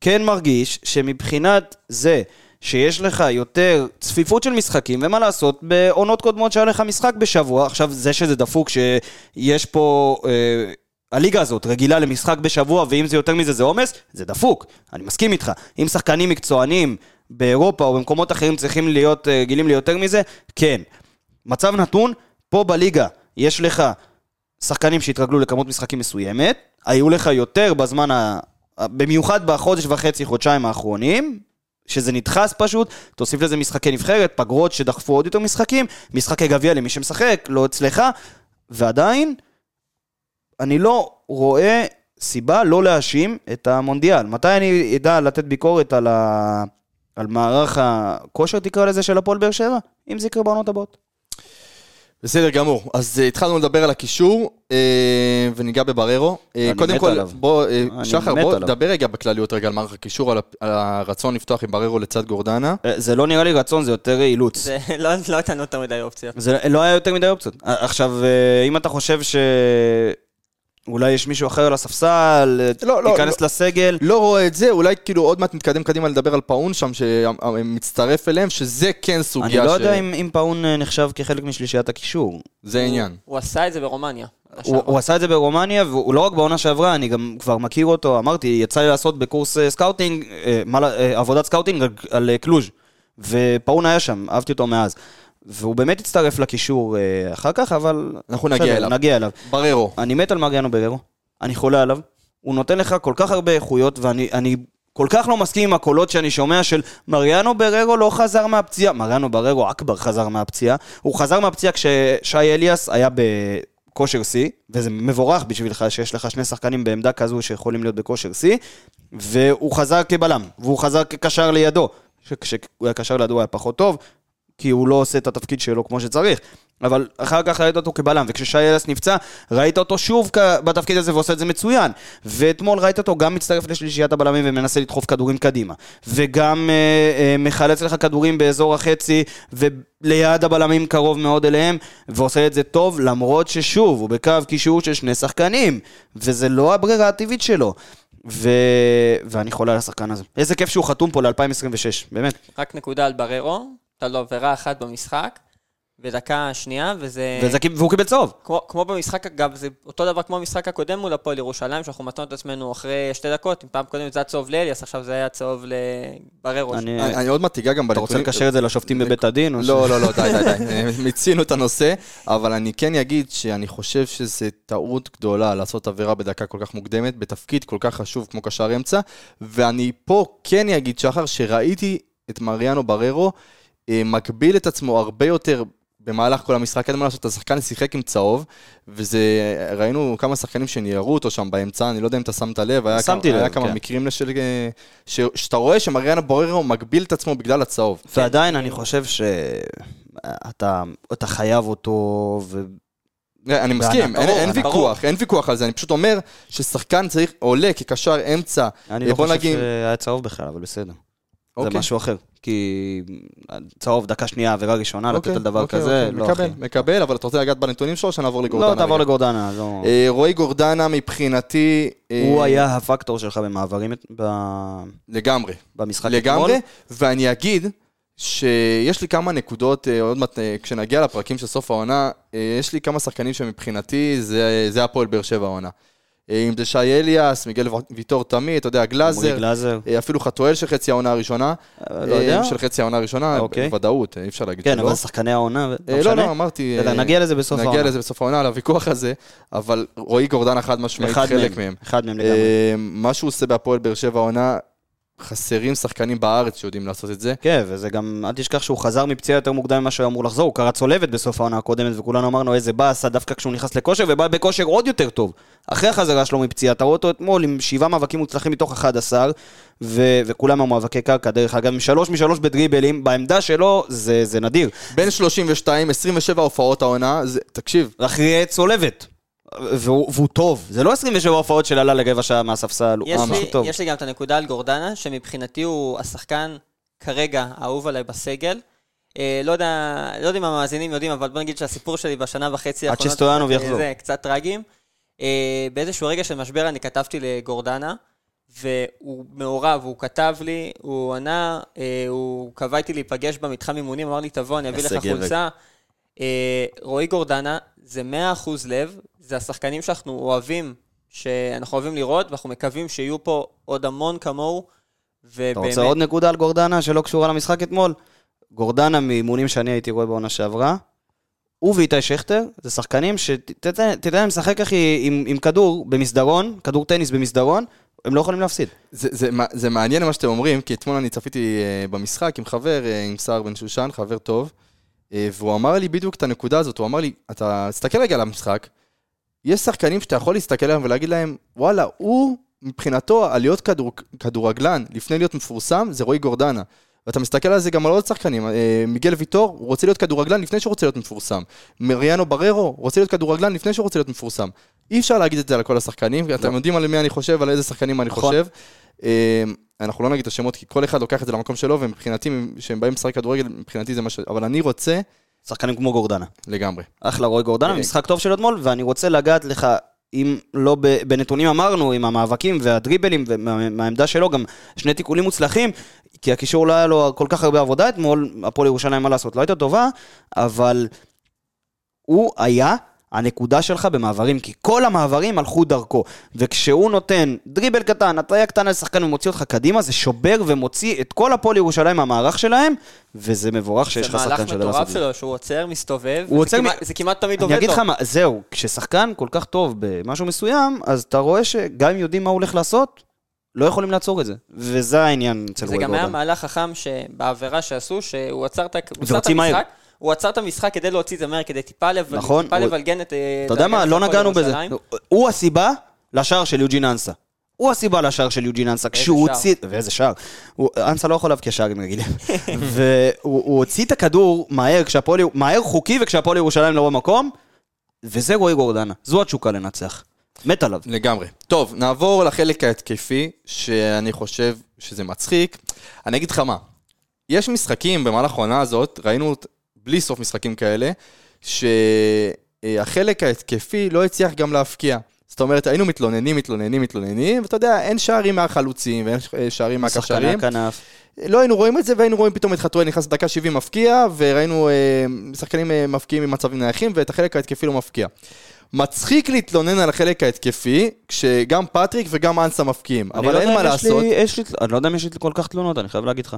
כן מרגיש שמבחינת זה שיש לך יותר צפיפות של משחקים, ומה לעשות, בעונות קודמות שהיה לך משחק בשבוע, עכשיו זה שזה דפוק שיש פה... אה, הליגה הזאת רגילה למשחק בשבוע, ואם זה יותר מזה זה עומס, זה דפוק, אני מסכים איתך. אם שחקנים מקצוענים באירופה או במקומות אחרים צריכים להיות אה, גילים ליותר מזה, כן. מצב נתון, פה בליגה יש לך שחקנים שהתרגלו לכמות משחקים מסוימת, היו לך יותר בזמן. במיוחד בחודש וחצי, חודשיים האחרונים, שזה נדחס פשוט, תוסיף לזה משחקי נבחרת, פגרות שדחפו עוד יותר משחקים, משחקי גביע למי שמשחק, לא אצלך, ועדיין, אני לא רואה סיבה לא להאשים את המונדיאל. מתי אני אדע לתת ביקורת על, ה... על מערך הכושר, תקרא לזה, של הפועל באר שבע? אם זה יקרה בעונות הבאות. בסדר גמור. אז אה, התחלנו לדבר על הקישור, אה, וניגע בבררו. אה, קודם כל. בוא, שחר, בוא. דבר רגע בכלליות רגע על מערך הקישור, על הרצון לפתוח עם בררו לצד גורדנה. זה לא נראה לי רצון, זה יותר אילוץ. זה (laughs) לא לא הייתה לנו יותר מדי אופציות. זה לא היה יותר מדי אופציות. עכשיו, אם אתה חושב שאולי יש מישהו אחר על הספסל, אה, לא, לא, תיכנס לסגל, לא רואה את זה, אולי כאילו עוד מעט נתקדם קדימה לדבר על פאון שם, שמצטרף אליהם, שזה כן אני סוגיה לא ש... יודע אם אם פאון אה, נחשב כחלק משלישיית הקישור. זה העניין. הוא עשה את זה ברומניה. הוא, הוא עשה את זה ברומניה, והוא לא רק בעונה שעברה, אני גם כבר מכיר אותו, אמרתי, יצא לי לעשות בקורס אה, scouting, עבודת scouting על, על קלוז', ופאון היה שם, אהבתי אותו מאז. והוא באמת הצטרף לקישור אה, אחר כך, אבל... אנחנו נגיע בסדר, אליו. נגיע אליו. בררו. אני מת על מריאנו בררו, אני חולה עליו, הוא נותן לך כל כך הרבה איכויות, ואני אני כל כך לא מסכים עם הקולות שאני שומע של מריאנו בררו לא חזר מהפציעה. מריאנו בררו אכבר חזר מהפציעה. הוא חזר מהפציעה כששי אליאס היה בכושר שיא, וזה מבורך בשבילך שיש לך שני שחקנים בעמדה כזו שיכולים להיות בכושר שיא, והוא חזר כבלם, והוא חזר כקשר לידו. כשהוא היה קשר לידו הוא היה פחות טוב, כי הוא לא עושה את התפקיד שלו כמו שצריך. אבל אחר כך ראית אותו כבלם, וכששי אלס נפצע, ראית אותו שוב בתפקיד הזה ועושה את זה מצוין. ואתמול ראית אותו גם מצטרף לשלישיית הבלמים ומנסה לדחוף כדורים קדימה. וגם אה, אה, מחלץ לך כדורים באזור החצי, וליד הבלמים קרוב מאוד אליהם, ועושה את זה טוב, למרות ששוב, הוא בקו קישור של שני שחקנים, וזה לא הברירה הטבעית שלו. ו... ואני חולה על השחקן הזה. איזה כיף שהוא חתום פה ל-2026, באמת. רק נקודה על בררו, הייתה לו עבירה אחת במשחק, בדקה שנייה, וזה... וזה... והוא קיבל צהוב. כמו, כמו במשחק, אגב, זה אותו דבר כמו במשחק הקודם מול הפועל ירושלים, שאנחנו מצאנו את עצמנו אחרי שתי דקות, אם פעם קודם זה היה צהוב לאליאס, עכשיו זה היה צהוב לבררו. אני... אני אני עוד מעט אגע גם אתה רוצה בנתונים. לקשר את זה לשופטים בבית הדין? ש- לא, לא, לא, די, די, די. (laughs) מיצינו את הנושא, אבל אני כן אגיד שאני חושב שזו טעות גדולה לעשות עבירה בדקה כל כך מוקדמת, בתפקיד כל כך חשוב כמו קשר אמצע, ואני פה כן אגיד, שחר, שראיתי את מריאנו בררו מגביל את עצמו הרבה יותר במהלך כל המשחק, אין מה לעשות, השחקן שיחק עם צהוב, וזה, ראינו כמה שחקנים שניירו אותו שם באמצע, אני לא יודע אם אתה שמת לב, היה כמה, לב, היה כמה כן. מקרים לשל, אה, ש, שאתה רואה שמריאנו בררו מגביל את עצמו בגלל הצהוב. ועדיין אני חושב שאתה אתה חייב אותו, ו... אני מסכים, אין, אין. ויכוח, אין ויכוח על זה, אני פשוט אומר ששחקן צריך, עולה כקשר אמצע, אני אה, לא חושב נגיד- שהיה צהוב בכלל, אבל בסדר. זה אוקיי. משהו אחר. כי צהוב דקה שנייה, עבירה ראשונה, לתת אוקיי, על דבר אוקיי, כזה, אוקיי, לא מקבל, אחי. מקבל, אבל אתה רוצה לגעת בנתונים שלו שנעבור לגורדנה? לא, תעבור רגע? לגורדנה, לא... אה, רועי גורדנה מבחינתי... אה, הוא היה הפקטור שלך במעברים ב- לגמרי, במשחק לגמרי, אתמול. ואני אגיד שיש לי כמה נקודות, אה, עוד מעט אה, כשנגיע לפרקים של סוף העונה, אה, יש לי כמה שחקנים שמבחינתי זה זה הפועל באר שבע העונה. אם זה שי אליאס, מיגל ויטור תמי, אתה יודע, גלאזר, גלאזר. אה, אפילו חתואל של חצי העונה הראשונה. אה, לא יודע. אה, של חצי העונה הראשונה, אוקיי. בוודאות, אי אפשר להגיד כן, שלא. אבל שחקני העונה, לא לא, משנה. לא, אמרתי... בסדר, אה, נגיע לזה בסוף העונה. נגיע לזה בסוף העונה, לוויכוח הזה, אבל רועי גורדנה חד משמעית חלק מהם. אחד מהם לגמרי. מה שהוא עושה בהפועל באר שבע העונה, חסרים שחקנים בארץ שיודעים לעשות את זה. כן, וזה גם, אל תשכח שהוא חזר מפציעה יותר מוקדם ממה שהוא אמור לחזור, הוא קרא צולבת בסוף העונה הקודמת, וכולנו אמרנו איזה באסה דווקא כשהוא נכנס לכושר, ובא בכושר עוד יותר טוב. אחרי החזרה שלו מפציעה, אתה רואה אותו אתמול עם שבעה מאבקים מוצלחים מתוך 11, ו- וכולם המאבקי קרקע, דרך אגב, עם שלוש משלוש בדריבלים, בעמדה שלו זה, זה נדיר. בן 32, 27 הופעות העונה, זה- תקשיב, אחרי צולבת. והוא, והוא טוב, זה לא 27 הופעות של עלה לרבע שעה מהספסל, הוא ממש טוב. יש לי גם את הנקודה על גורדנה, שמבחינתי הוא השחקן כרגע האהוב עליי בסגל. אה, לא יודע, לא יודע אם המאזינים יודעים, אבל בוא נגיד שהסיפור שלי בשנה וחצי עד האחרונות... שסטויאנוב אה, יחזור. זה קצת טרגיים. אה, באיזשהו רגע של משבר אני כתבתי לגורדנה, והוא מעורב, הוא כתב לי, הוא ענה, אה, הוא קבע איתי להיפגש במתחם אימונים, אמר לי, תבוא, אני אביא לך. חולצה. רועי גורדנה, זה 100% לב, זה השחקנים שאנחנו אוהבים, שאנחנו אוהבים לראות, ואנחנו מקווים שיהיו פה עוד המון כמוהו. אתה ובאמת, רוצה עוד נקודה על גורדנה שלא קשורה למשחק אתמול? גורדנה מאימונים שאני הייתי רואה בעונה שעברה, הוא ואיתי שכטר, זה שחקנים שתתן להם לשחק אחי עם, עם כדור במסדרון, כדור טניס במסדרון, הם לא יכולים להפסיד. זה, זה, זה מעניין מה שאתם אומרים, כי אתמול אני צפיתי אה, במשחק עם חבר, אה, עם סער בן שושן, חבר טוב, אה, והוא אמר לי בדיוק את הנקודה הזאת, הוא אמר לי, אתה תסתכל רגע על המשחק, יש שחקנים שאתה יכול להסתכל עליהם ולהגיד להם, וואלה, הוא, מבחינתו, על להיות כדור, כדורגלן, לפני להיות מפורסם, זה רועי גורדנה. ואתה מסתכל על זה גם על עוד שחקנים, אה, מיגל ויטור, הוא רוצה להיות כדורגלן לפני שהוא רוצה להיות מפורסם. מריאנו בררו, רוצה להיות כדורגלן לפני שהוא רוצה להיות מפורסם. אי אפשר להגיד את זה על כל השחקנים, כי אתם יודעים על מי אני חושב, על איזה שחקנים אני נכון. חושב. אה, אנחנו לא נגיד את השמות, כי כל אחד לוקח את זה למקום שלו, ומבחינתי, כשהם באים לשחק כדורגל, מבחינתי זה מה ש... אבל אני רוצה שחקנים כמו גורדנה. לגמרי. אחלה רועי גורדנה, אה, משחק טוב של אתמול, ואני רוצה לגעת לך, אם לא בנתונים אמרנו, עם המאבקים והדריבלים, ומהעמדה שלו גם שני תיקולים מוצלחים, כי הקישור לא היה לו כל כך הרבה עבודה אתמול, הפועל ירושלים, מה לעשות, לא הייתה טובה, אבל הוא היה הנקודה שלך במעברים, כי כל המעברים הלכו דרכו, וכשהוא נותן דריבל קטן, הטריה קטנה לשחקן ומוציא אותך קדימה, זה שובר ומוציא את כל הפועל ירושלים מהמערך שלהם, וזה מבורך שיש לך זה שחקן מהלך שיודע לעשות מטורף את זה. שלו, שהוא עוצר, מסתובב, הוא וזה עוצר כמעט- מ- זה כמעט תמיד עובד אני לו. אגיד לך מה, זהו, כששחקן כל כך טוב במשהו מסוים, אז אתה רואה שגם אם יודעים מה הוא הולך לעשות, לא יכולים לעצור את זה. וזה העניין אצל זה רועי גם היה. מהלך חכם שבעבירה שעשו, שהוא עצר את. המשחק, הוא עצר את המשחק כדי להוציא מהר, כדי טיפה לב- נכון, טיפה הוא- לבלגן את... אה, אתה יודע מה, לא נגענו בזה. הוא הסיבה לשער של יוג'ין אנסה. הוא הסיבה לשער של יוג'ין אנסה, כשהוא שער. הוציא... ואיזה שער. הוא- אנסה לא יכול להבקיע שערים רגילים. (laughs) והוא הוא הוציא את הכדור מהר, כשהפועל... מהר חוקי וכשהפועל ירושלים לא במקום, וזה רועי גורדנה. זו התשוקה לנצח. מת עליו. לגמרי. טוב, נעבור לחלק ההתקפי, שאני חושב שזה מצחיק. אני אגיד לך מה, יש משחקים במהלך העונה הזאת, ראינו בלי סוף משחקים כאלה, שהחלק ההתקפי לא הצליח גם להבקיע. זאת אומרת, היינו מתלוננים, מתלוננים, מתלוננים, ואתה יודע, אין שערים מהחלוצים ואין אה, שערים מהקו שחקני. הכנף. לא היינו רואים את זה, והיינו רואים פתאום את חתואל נכנס לדקה 70 מפקיע, וראינו אה, שחקנים אה, מפקיעים ממצבים נייחים, ואת החלק ההתקפי לא מפקיע. מצחיק להתלונן על החלק ההתקפי, כשגם פטריק וגם אנסה מפקיעים, אבל לא אין מה לי- לעשות. יש לי- אני לא יודע אם יש לי כל כך תלונות, אני חייב להגיד לך.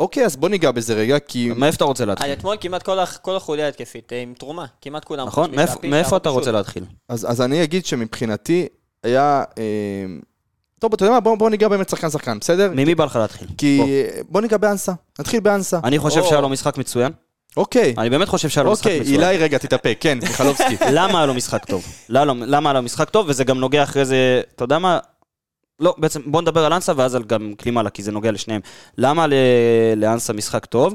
אוקיי, אז בוא ניגע בזה רגע, כי... מאיפה אתה רוצה להתחיל? אתמול כמעט כל הח- כל החוליה ההתקפית אה, עם תרומה, כמעט כולם. נכון? מאיפה- אתה רוצה. להתחיל? אז, אז אני אגיד שמבחינתי היה... אה, טוב, אתה יודע מה? בוא, בוא ניגע באמת שחקן שחקן, בסדר? ממי בא לך להתחיל? כי... בוא. בוא ניגע באנסה. נתחיל באנסה. אני חושב או. שהיה לו משחק מצוין. אוקיי. אני באמת חושב שהיה לו משחק אוקיי, מצוין. אילי רגע, תתאפק, כן, מיכלובסקי. (laughs) למה היה לו משחק טוב? למה למה היה לו משחק טוב? וזה גם נוגע אחרי זה, אתה יודע מה? לא, בעצם בוא נדבר על אנסה ואז על גם קלימאלה, כי זה נוגע לשניהם. למה לאנסה משחק טוב?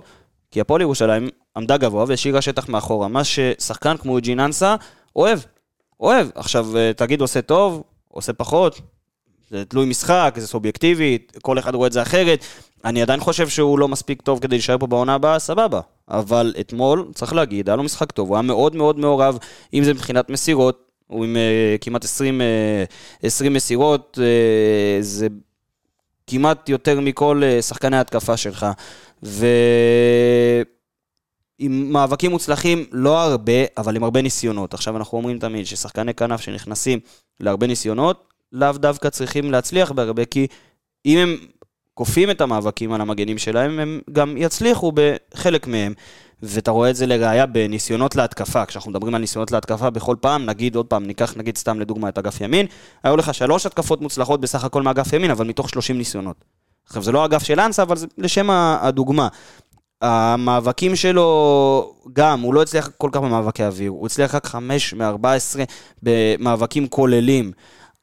כי הפועל ירושלים עמדה גבוה והשאירה שטח מאחורה, מה ששחקן כמו יוג'ין אנסה אוהב. אוהב. עכשיו, אה, תגיד עושה טוב, עושה פחות, זה תלוי משחק, זה סובייקטיבי, כל אחד רואה את זה אחרת. אני עדיין חושב שהוא לא מספיק טוב כדי להישאר פה בעונה הבאה, סבבה. אבל אתמול, צריך להגיד, היה לו משחק טוב, הוא היה מאוד מאוד מעורב, אם זה מבחינת מסירות, הוא עם uh, כמעט 20, uh, 20 מסירות, uh, זה כמעט יותר מכל שחקני ההתקפה שלך. ועם מאבקים מוצלחים, לא הרבה, אבל עם הרבה ניסיונות. עכשיו אנחנו אומרים תמיד ששחקני כנף שנכנסים להרבה ניסיונות, לאו דווקא צריכים להצליח בהרבה, כי אם הם כופים את המאבקים על המגנים שלהם, הם גם יצליחו בחלק מהם. ואתה רואה את זה לראיה בניסיונות להתקפה. כשאנחנו מדברים על ניסיונות להתקפה, בכל פעם, נגיד עוד פעם, ניקח נגיד סתם לדוגמה את אגף ימין, היו לך שלוש התקפות מוצלחות בסך הכל מאגף ימין, אבל מתוך 30 ניסיונות. עכשיו, זה לא אגף של אנסה, אבל זה לשם הדוגמה. המאבקים שלו, גם, הוא לא הצליח כל כך במאבקי אוויר, הוא הצליח רק 5 מ-14 במאבקים כוללים.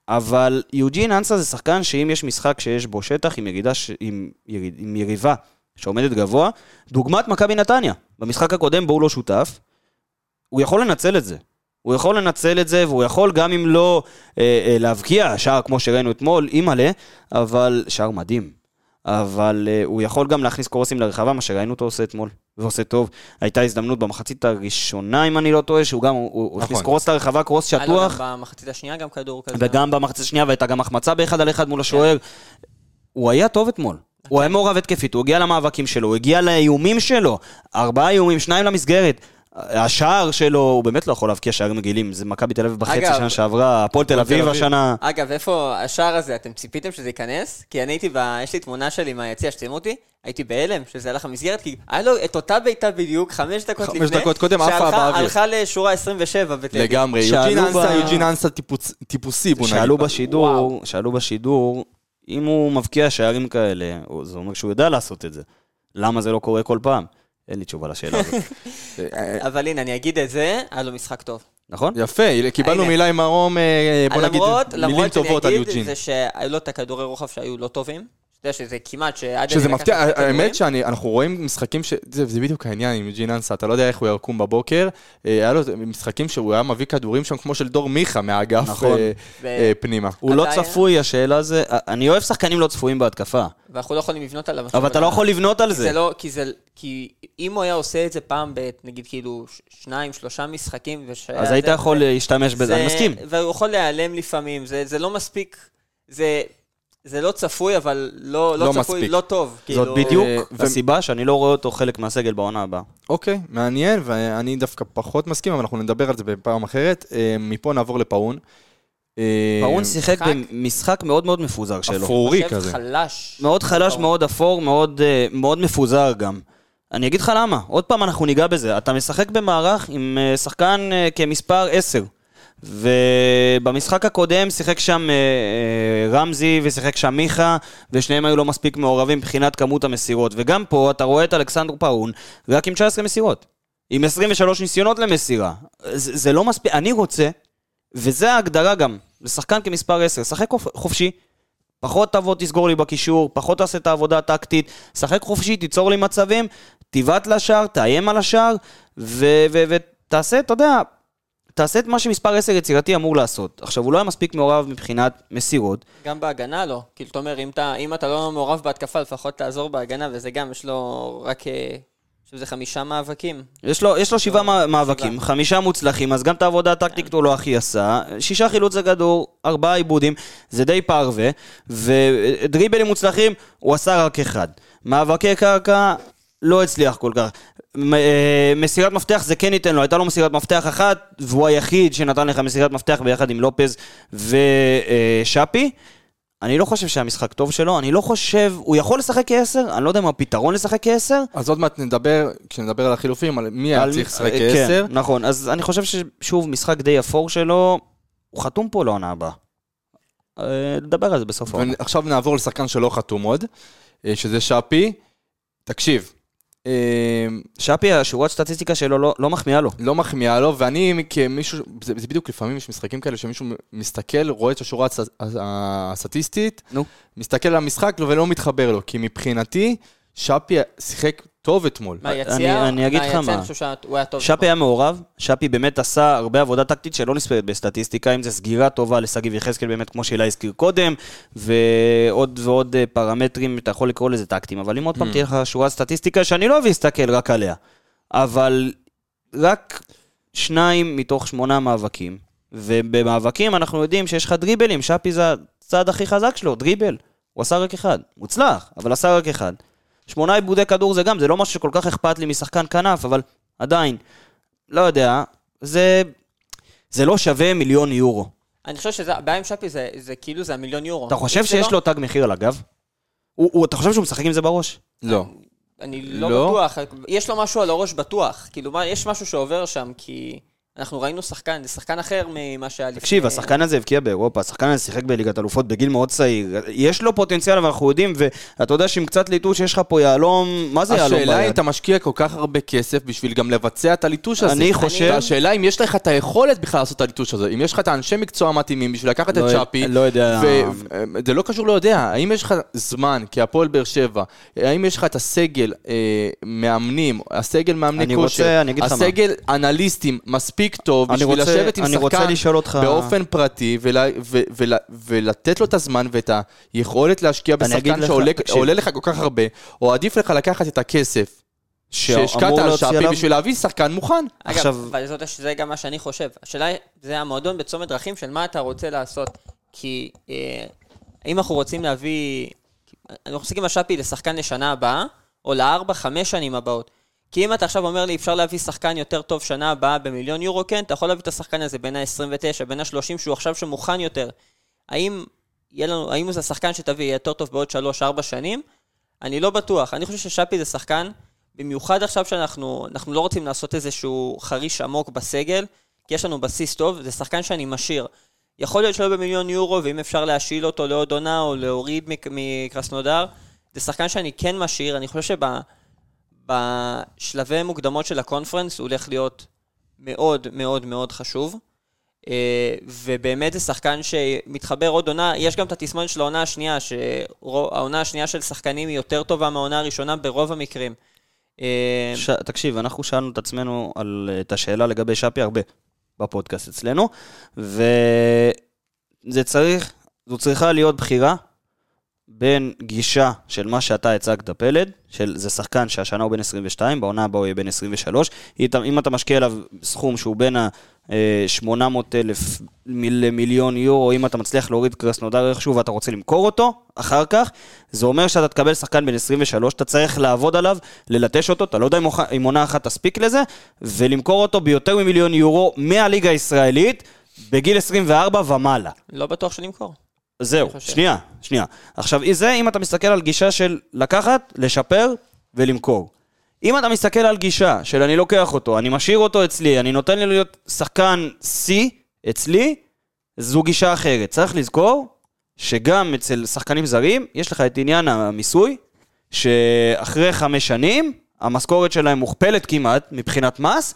אבל יוג'ין אנסה זה שחקן שאם יש משחק שיש בו שטח עם, ירידה. עם, יריד... עם יריבה שעומדת גבוה, דוגמת מכבי נתניה, במשחק הקודם בו הוא לא שותף, הוא יכול לנצל את זה. הוא יכול לנצל את זה, והוא יכול גם אם לא אה, אה, להבקיע שער כמו שראינו אתמול, אימא'לה, אבל שער מדהים. אבל אה, הוא יכול גם להכניס קורסים לרחבה, מה שראינו אותו עושה אתמול, ועושה טוב. הייתה הזדמנות במחצית הראשונה, אם אני לא טועה, שהוא גם, הוא, הוא נכון. הכניס קרוס לרחבה, קרוס היה לו שטוח. גם במחצית השנייה גם כדור כזה. וגם במחצית השנייה, והייתה גם החמצה באחד על אחד מול השוער. הוא היה טוב אתמול. הוא היה מעורב התקפית, הוא הגיע למאבקים שלו, הוא הגיע לאיומים שלו. ארבעה איומים, שניים למסגרת. השער שלו, הוא באמת לא יכול להבקיע שערים מגעילים. זה מכבי תל אביב בחצי שנה שעברה, הפועל תל אביב אביב. השנה. אגב, איפה השער הזה, אתם ציפיתם שזה ייכנס? כי אני הייתי ב... יש לי תמונה שלי מהיציע שצילמו אותי, הייתי בהלם שזה הלך למסגרת, כי היה לו את אותה בעיטה בדיוק, חמש דקות חמש לפני, דקות קודם, עפה שהלכה- באוויר. הלכה לשורה 27 בטדי. לגמרי. שאלו יוג'ין אנסה, יוג'ין אנסה טיפוס- טיפוסי, בוא נגיד. שאלו בשידור, שאלו בשידור, אם הוא מבקיע שערים כאלה, זה אומר שהוא יודע לעשות את זה. למה זה לא קורה כל פעם? אין לי תשובה לשאלה הזאת. (laughs) אבל הנה, אני אגיד את זה, היה לו משחק טוב. נכון? יפה, קיבלנו. מילה עם מרום, אה, בוא נגיד, למרות, מילים למרות טובות על שאני יוג'ין. אגיד, זה שהיו לו את הכדורי רוחב שהיו לא טובים, יודע שזה כמעט שעד... שזה מפתיע, האמת שאנחנו רואים משחקים ש... זה, זה בדיוק העניין עם ג'ין אנסה, אתה לא יודע איך הוא יקום בבוקר. אה, היה לו משחקים שהוא היה מביא כדורים שם כמו של דור מיכה מהאגף נכון. אה, ו- אה, פנימה. הוא לא צפוי, השאלה זה... אני אוהב שחקנים לא צפויים בהתקפה, ואנחנו לא יכולים לבנות עליו. אבל אתה לא יכול לבנות על זה זה. לא, כי זה, כי אם הוא היה עושה את זה פעם ב... נגיד כאילו שניים, שלושה משחקים, ושהיה אז היית יכול להשתמש בזה, זה- אני מסכים. והוא יכול להיעלם לפעמים, זה, זה לא מספיק, זה, זה לא צפוי, אבל לא, לא, לא צפוי, מספיק. לא טוב. זאת כאילו- בדיוק אה, ו- הסיבה שאני לא רואה אותו חלק מהסגל בעונה הבאה. אוקיי, מעניין, ואני דווקא פחות מסכים, אבל אנחנו נדבר על זה בפעם אחרת. אה, מפה נעבור לפאון. אה, פאון שיחק משחק- במשחק מאוד מאוד מפוזר שלו. אפרורי חושב כזה. חלש. מאוד חלש, פאון. מאוד אפור, מאוד, מאוד מפוזר גם. אני אגיד לך למה, עוד פעם אנחנו ניגע בזה. אתה משחק במערך עם שחקן כמספר 10. ובמשחק הקודם שיחק שם אה, אה, רמזי ושיחק שם מיכה, ושניהם היו לא מספיק מעורבים מבחינת כמות המסירות. וגם פה אתה רואה את אלכסנדר פאון רק עם 19 מסירות. עם 23 ניסיונות למסירה. זה, זה לא מספיק, אני רוצה, וזה ההגדרה גם, לשחקן כמספר 10, שחק חופ- חופשי, פחות תבוא תסגור לי בקישור, פחות תעשה את העבודה הטקטית, שחק חופשי, תיצור לי מצבים, תבעט לשער, תאיים על השער, ותעשה, אתה יודע, תעשה את מה שמספר 10 יצירתי אמור לעשות. עכשיו, הוא לא היה מספיק מעורב מבחינת מסירות. גם בהגנה לא. כאילו, אתה אומר, אם אתה, אם אתה לא מעורב בהתקפה, לפחות תעזור בהגנה, וזה גם, יש לו רק... אה, אני חושב שזה חמישה מאבקים. יש לו, יש לו שבעה לא, מאבקים, שבעה. חמישה מוצלחים, אז גם את העבודה הטקטית הוא לא הכי עשה. שישה חילוצי כדור, ארבעה עיבודים, זה די פרווה. ודריבלים מוצלחים, הוא עשה רק אחד. מאבקי קרקע, לא הצליח כל כך. אה, מסירת מפתח זה כן ייתן לו, הייתה לו מסירת מפתח אחת, והוא היחיד שנתן לך מסירת מפתח ביחד עם לופז ושאפי. אני לא חושב שהמשחק טוב שלו, אני לא חושב, הוא יכול לשחק כעשר, אני לא יודע מה הפתרון לשחק כעשר. אז עוד מעט נדבר, כשנדבר על החילופים, על מי היה צריך לשחק אה, כעשר. כן, נכון, אז אני חושב ששוב, משחק די אפור שלו, הוא חתום פה לעונה הבאה. אה, נדבר על זה בסוף העונה. ועכשיו נעבור לשחקן שלא חתום עוד, אה, שזה שפי. תקשיב, אה, שפי, השורת סטטיסטיקה שלו לא- לא מחמיאה לו. לא מחמיאה לו, ואני כמישהו, זה, זה בדיוק לפעמים יש משחקים כאלה שמישהו מסתכל, רואה את השורה הסטטיסטית, נו. מסתכל על המשחק ולא מתחבר לו, כי מבחינתי, שפי שיחק טוב אתמול. מהיציע, אני- אני אגיד לך מה. שפי היה מעורב, שפי באמת עשה הרבה עבודה טקטית שלא נספרת בסטטיסטיקה, אם זה סגירה טובה לשגיב יחזקאל באמת, כמו שאלה הזכיר קודם, ועוד ועוד אה, פרמטרים, אתה יכול לקרוא לזה טקטיים, אבל אם עוד פעם תהיה לך שורת סטטיסטיקה שאני לא אוהב להסתכל רק עליה, אבל רק שניים מתוך שמונה מאבקים, ובמאבקים אנחנו יודעים שיש לך דריבלים, שפי זה הצעד הכי חזק שלו, דריבל. הוא עשה רק אחד, מוצלח, אבל עשה רק אחד. שמונה עיבודי כדור זה גם, זה לא משהו שכל כך אכפת לי משחקן כנף, אבל עדיין, לא יודע, זה, זה לא שווה מיליון יורו. אני חושב שזה, הבעיה עם שפי זה, זה כאילו זה המיליון יורו. אתה חושב שיש לא- לו תג מחיר על הגב? הוא, הוא, אתה חושב שהוא משחק עם זה בראש? לא. אני לא, לא? בטוח, יש לו משהו על הראש בטוח. כאילו, מה, יש משהו שעובר שם, כי אנחנו ראינו שחקן, זה שחקן אחר ממה שהיה לפני... תקשיב, השחקן הזה הבקיע באירופה, השחקן הזה שיחק בליגת אלופות בגיל מאוד צעיר. יש לו פוטנציאל, אבל אנחנו יודעים, ואתה יודע שעם קצת ליטוש יש לך פה יהלום, מה זה יהלום השאלה אם ביד? אתה משקיע כל כך הרבה כסף בשביל גם לבצע את הליטוש הזה. אני חושב- השאלה אם יש לך את היכולת בכלל לעשות את הליטוש הזה, אם יש לך את האנשי מקצוע המתאימים בשביל לקחת לא- את שפי. לא יודע. וזה לא קשור לא יודע, האם יש לך זמן כהפועל באר שבע, האם יש לך את הסגל אה, מאמנים, הסגל מאמני אני כושר. הסגל אנליסטים מספיק טוב אני בשביל רוצה- לשבת עם אני רוצה שחקן לשאול אותך- באופן פרטי ולה- ו- ול- ולתת לו את הזמן ואת היכולת להשקיע אני אגיד בשחקן לך, שעולה. עולה לך כל כך הרבה, או עדיף לך לקחת את הכסף שהשקעת שאמור על שפי בשביל להביא שחקן מוכן. אגב, עכשיו- אבל זאת, זה גם מה שאני חושב. השאלה זה המועדון בצומת דרכים של מה אתה רוצה לעשות. כי אה, האם אנחנו רוצים להביא... אנחנו מסתכלים על שפי לשחקן לשנה הבאה, או לארבע, חמש שנים הבאות. כי אם אתה עכשיו אומר לי, אפשר להביא שחקן יותר טוב שנה הבאה במיליון יורו, כן, אתה יכול להביא את השחקן הזה בין ה-29, בין ה-30, שהוא עכשיו שמוכן יותר. האם לנו, האם זה השחקן שתביא יהיה יותר טוב בעוד 3-4 שנים? אני לא בטוח. אני חושב ששפי זה שחקן, במיוחד עכשיו שאנחנו אנחנו לא רוצים לעשות איזשהו חריש עמוק בסגל, כי יש לנו בסיס טוב, זה שחקן שאני משאיר. יכול להיות שלא במיליון יורו, ואם אפשר להשיל אותו לעוד עונה או להוריד מק- מקרסנודר, זה שחקן שאני כן משאיר. אני חושב שבשלבי מוקדמות של הקונפרנס הוא הולך להיות מאוד מאוד מאוד חשוב. אה, ובאמת זה שחקן שמתחבר עוד עונה, יש גם את התסמונת של העונה השנייה, שהעונה השנייה של שחקנים היא יותר טובה מהעונה הראשונה ברוב המקרים. אה, ש... תקשיב, אנחנו שאלנו את עצמנו על, את השאלה לגבי שפי הרבה בפודקאסט אצלנו, וזה צריך, זו צריכה להיות בחירה בין גישה של מה שאתה הצגת, פלד, של זה שחקן שהשנה הוא בן 22, בעונה הבאה הוא יהיה בן 23. אם אתה משקיע עליו סכום שהוא בין ה-800 אלף למיליון יורו, אם אתה מצליח להוריד קרסנודר איכשהו ואתה רוצה למכור אותו אחר כך, זה אומר שאתה תקבל שחקן בן 23, אתה צריך לעבוד עליו, ללטש אותו, אתה לא יודע אם עונה אחת תספיק לזה, ולמכור אותו ביותר ממיליון יורו מהליגה הישראלית, בגיל 24 ומעלה. לא בטוח שנמכור. זהו, שנייה, שנייה. עכשיו, זה אם אתה מסתכל על גישה של לקחת, לשפר ולמכור. אם אתה מסתכל על גישה של אני לוקח אותו, אני משאיר אותו אצלי, אני נותן לי להיות שחקן C אצלי, זו גישה אחרת. צריך לזכור שגם אצל שחקנים זרים, יש לך את עניין המיסוי, שאחרי חמש שנים, המשכורת שלהם מוכפלת כמעט מבחינת מס,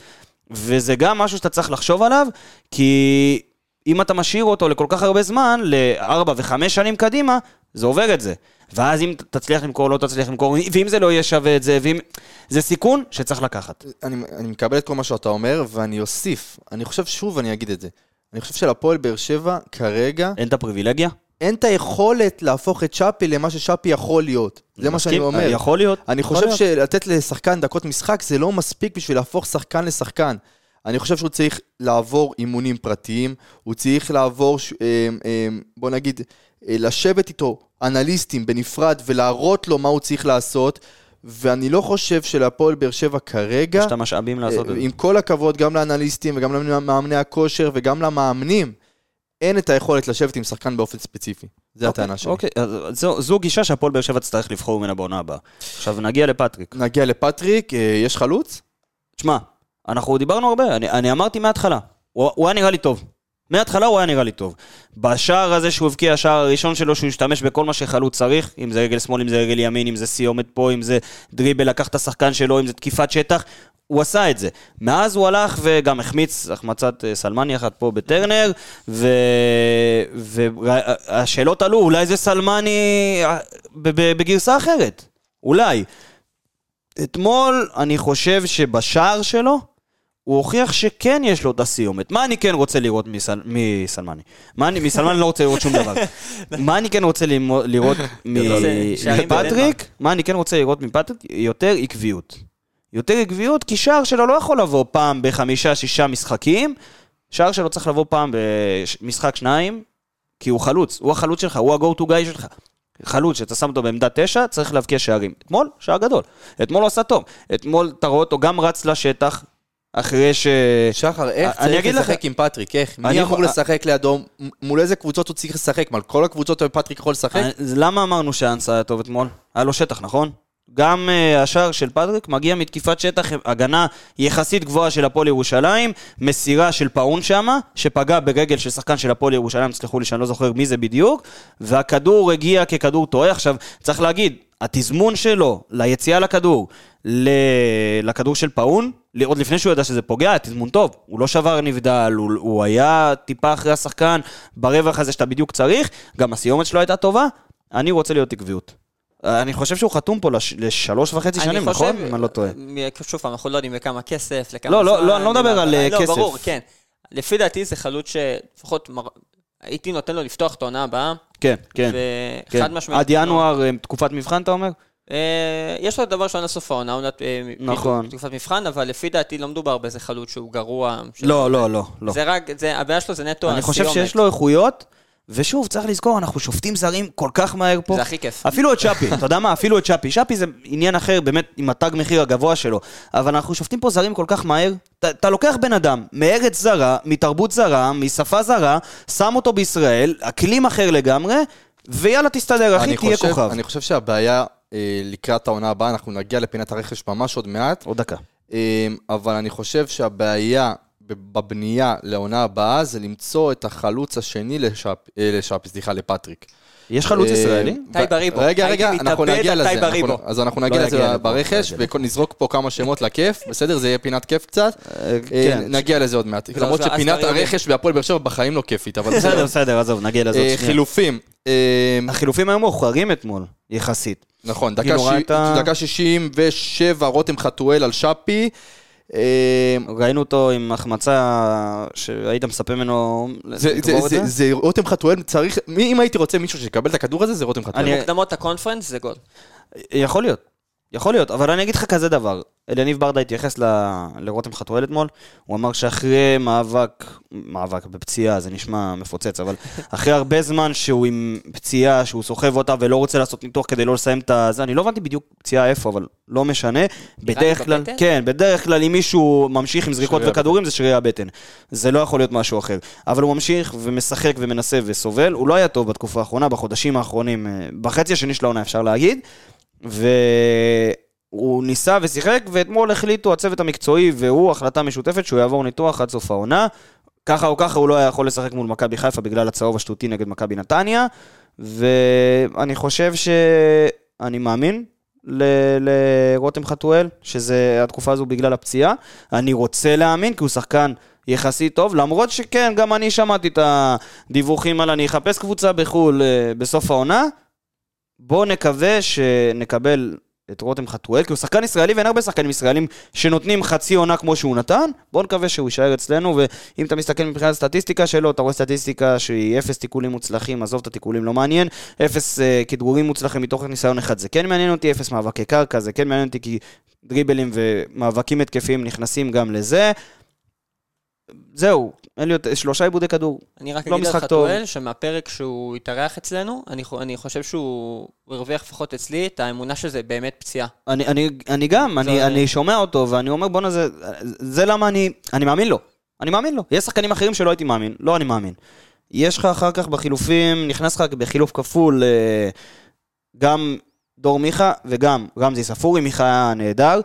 וזה גם משהו שאתה צריך לחשוב עליו, כי אם אתה משאיר אותו לכל כך הרבה זמן, לארבע וחמש שנים קדימה, זה עובר את זה. ואז אם תצליח למכור, לא תצליח למכור, ואם זה לא יהיה שווה את זה, ואם... זה סיכון שצריך לקחת. אני, אני מקבל את כל מה שאתה אומר, ואני אוסיף. אני חושב, שוב אני אגיד את זה. אני חושב שלפועל באר שבע, כרגע... אין את הפריבילגיה? אין את היכולת להפוך את שפי למה ששפי יכול להיות. זה מה שאני אומר. יכול להיות. אני יכול חושב להיות. שלתת לשחקן דקות משחק זה לא מספיק בשביל להפוך שחקן לשחקן. אני חושב שהוא צריך לעבור אימונים פרטיים, הוא צריך לעבור, אה, אה, בוא נגיד, אה, לשבת איתו אנליסטים בנפרד ולהראות לו מה הוא צריך לעשות, ואני לא חושב שלהפועל באר שבע כרגע, יש את המשאבים לעשות את זה. עם כל הכבוד גם לאנליסטים וגם למאמני הכושר וגם למאמנים, אין את היכולת לשבת עם שחקן באופן ספציפי. זה הטענה שלי. אוקיי, אז זו, זו גישה שהפועל באר שבע תצטרך לבחור ממנה בעונה הבאה. עכשיו נגיע לפטריק. נגיע לפטריק, יש חלוץ? תשמע, אנחנו דיברנו הרבה, אני, אני אמרתי מההתחלה, הוא, הוא היה נראה לי טוב. מההתחלה הוא היה נראה לי טוב. בשער הזה שהוא הבקיע, השער הראשון שלו, שהוא השתמש בכל מה שחלוץ צריך, אם זה רגל שמאל, אם זה רגל ימין, אם זה סיומת פה, אם זה דריבל, לקח את השחקן שלו, אם זה תקיפת שטח, הוא עשה את זה. מאז הוא הלך וגם החמיץ החמצת אה, סלמני אחת פה בטרנר, והשאלות עלו, אולי זה סלמני אה, בגרסה אחרת. אולי. אתמול, אני חושב שבשער שלו, הוא הוכיח שכן יש לו את הסיומת. מה אני כן רוצה לראות מסל... מסלמני? מה אני... מסלמני לא רוצה לראות שום דבר. (laughs) מה אני כן רוצה לראות מפטריק? מה אני כן רוצה לראות מפטריק? יותר עקביות. יותר עקביות, כי שער שלו לא יכול לבוא פעם בחמישה, שישה משחקים. שער שלו צריך לבוא פעם במשחק שניים, כי הוא חלוץ. הוא החלוץ שלך, הוא ה-go to guy שלך. חלוץ שאתה שם אותו בעמדה תשע, צריך להבקיע שערים. אתמול, שער גדול. אתמול הוא עשה טוב. אתמול אתה רואה אותו גם רץ לשטח, אחרי ש... שחר, איך צריך לשחק עם פטריק? איך? מי אני אמור לשחק לידו? מול איזה קבוצות הוא צריך לשחק? על כל הקבוצות פטריק יכול לשחק? למה אמרנו שאנסה היה טוב אתמול? היה לו שטח, נכון? גם אה, השער של פטריק מגיע מתקיפת שטח, הגנה יחסית גבוהה של הפועל ירושלים, מסירה של פאון שמה, שפגע ברגל של שחקן של הפועל ירושלים, תסלחו לי שאני לא זוכר מי זה בדיוק, והכדור הגיע ככדור טועה. עכשיו, צריך להגיד, התזמון שלו ליציאה לכדור, ל... לכדור של פאון, עוד לפני שהוא ידע שזה פוגע, היה תזמון טוב. הוא לא שבר נבדל, הוא, הוא היה טיפה אחרי השחקן, ברווח הזה שאתה בדיוק צריך, גם הסיומת שלו הייתה טובה. אני רוצה להיות עקביות. אני חושב שהוא חתום פה לש... לשלוש וחצי שנים, נכון? אם אני לא טועה. שוב פעם, אנחנו לא יודעים לכמה כסף, לכמה לא, לא, זמן, לא, אני לא מדבר על, אה, לא, כסף. ברור, כן. לפי דעתי זה חלוץ שלפחות מר- הייתי נותן לו לפתוח את העונה הבאה. כן, כן. וחד כן. משמעית. עד ינואר, אה, תקופת מבחן, אתה אומר? אה, יש לו דבר ראשון לסוף העונה, עונת, אה, נכון. תקופת מבחן, אבל לפי דעתי לא מדובר באיזה חלוץ שהוא גרוע. לא, לא, לא, לא. זה רק, זה, הבעיה שלו זה נטו אני חושב הסיומת. שיש לו איכויות, ושוב, צריך לזכור, אנחנו שופטים זרים כל כך מהר פה. זה הכי כיף. אפילו את שפי, אתה יודע מה? אפילו את שפי. שפי זה עניין אחר, באמת, עם התג מחיר הגבוה שלו. אבל אנחנו שופטים פה זרים כל כך מהר. אתה, אתה לוקח בן אדם מארץ זרה, מתרבות זרה, משפה זרה, שם אותו בישראל, אקלים אחר לגמרי, ויאללה, תסתדר, אחי, אני תהיה חושב- כוכב. אני חושב שהבעיה לקראת העונה הבאה, אנחנו נגיע לפינת הרכש ממש עוד מעט, עוד דקה. אה, אבל אני חושב שהבעיה בבנייה לעונה הבאה זה למצוא את החלוץ השני לשאפ, אה, לשאפי, סליחה, לפטריק. יש חלוץ אה, ישראלי? טאי בריבו. רגע, רגע, אנחנו מתאבד נגיע על לזה. אנחנו-. אז אנחנו לא נגיע יגיע לזה ברכש, לא ונזרוק פה כמה שמות לכיף, בסדר? זה יהיה פינת כיף קצת. אה, אה, כן. נגיע לזה עוד מעט. לא, למרות שפינת. הרכש בהפועל באר שבע בחיים לא כיפית, אבל בסדר, בסדר. בסדר, עזוב, נגיע לזה עוד אה, שנייה. חילופים. אה, החילופים היו מאוחרים אתמול, יחסית. נכון, דקה כאילו, שי- ראית- דקה 67, רותם חתואל על שפי. אה, ראינו אותו עם החמצה שהיית מצפה ממנו זה- לקבור זה- את זה- זה? זה רותם חתואל, צריך, מי- אם הייתי רוצה מישהו שיקבל את הכדור הזה, זה רותם חתואל. אני- מוקדמות הקונפרנס זה גול. יכול להיות. יכול להיות, אבל אני אגיד לך כזה דבר. אליניב ברדה התייחס ל- לרותם חתואל אתמול, הוא אמר שאחרי מאבק, מאבק בפציעה, זה נשמע מפוצץ, אבל (laughs) אחרי הרבה זמן שהוא עם פציעה, שהוא סוחב אותה ולא רוצה לעשות ניתוח כדי לא לסיים את זה, אני לא הבנתי בדיוק פציעה איפה, אבל לא משנה. בדרך כלל, בבטן? כן, בדרך כלל אם מישהו ממשיך עם זריקות וכדורים זה שרירי הבטן. זה לא יכול להיות משהו אחר. אבל הוא ממשיך ומשחק ומנסה וסובל, הוא לא היה טוב בתקופה האחרונה, בחודשים האחרונים, אה, בחצי השני של העונה אפשר להגיד. והוא ניסה ושיחק, ואתמול החליטו הצוות המקצועי והוא, החלטה משותפת שהוא יעבור ניתוח עד סוף העונה. ככה או ככה הוא לא היה יכול לשחק מול מכבי חיפה בגלל הצהוב השטותי נגד מכבי נתניה, ואני חושב ש... אני מאמין לרותם חתואל, שזה התקופה הזו בגלל הפציעה. אני רוצה להאמין, כי הוא שחקן יחסית טוב, למרות שכן, גם אני שמעתי את הדיווחים על אני אחפש קבוצה בחו"ל אה, בסוף העונה. בואו נקווה שנקבל את רותם חתואל, כי הוא שחקן ישראלי ואין הרבה שחקנים ישראלים שנותנים חצי עונה כמו שהוא נתן. בואו נקווה שהוא יישאר אצלנו, ואם אתה מסתכל מבחינת הסטטיסטיקה שלו, אתה רואה סטטיסטיקה שהיא אפס תיקולים מוצלחים, עזוב את התיקולים, לא מעניין. אפס uh, כדרורים מוצלחים מתוך ניסיון אחד, זה כן מעניין אותי, אפס מאבקי קרקע, זה כן מעניין אותי כי דריבלים ומאבקים התקפיים נכנסים גם לזה. זהו, אין לי יותר, שלושה עיבודי כדור. אני רק לא אגיד טוב. חתואל, שמהפרק שהוא התארח אצלנו, אני, אני חושב שהוא הרוויח לפחות אצלי את האמונה שזה באמת פציעה. אני, אני, אני גם, אני, זה- אני שומע אותו, ואני אומר, בואנה, זה, זה למה אני, אני מאמין לו. אני מאמין לו. יש שחקנים אחרים שלא הייתי מאמין, לא אני מאמין. יש לך אחר כך בחילופים, נכנס לך בחילוף כפול אה, גם דור מיכה וגם רמזי ספורי, מיכה נהדר.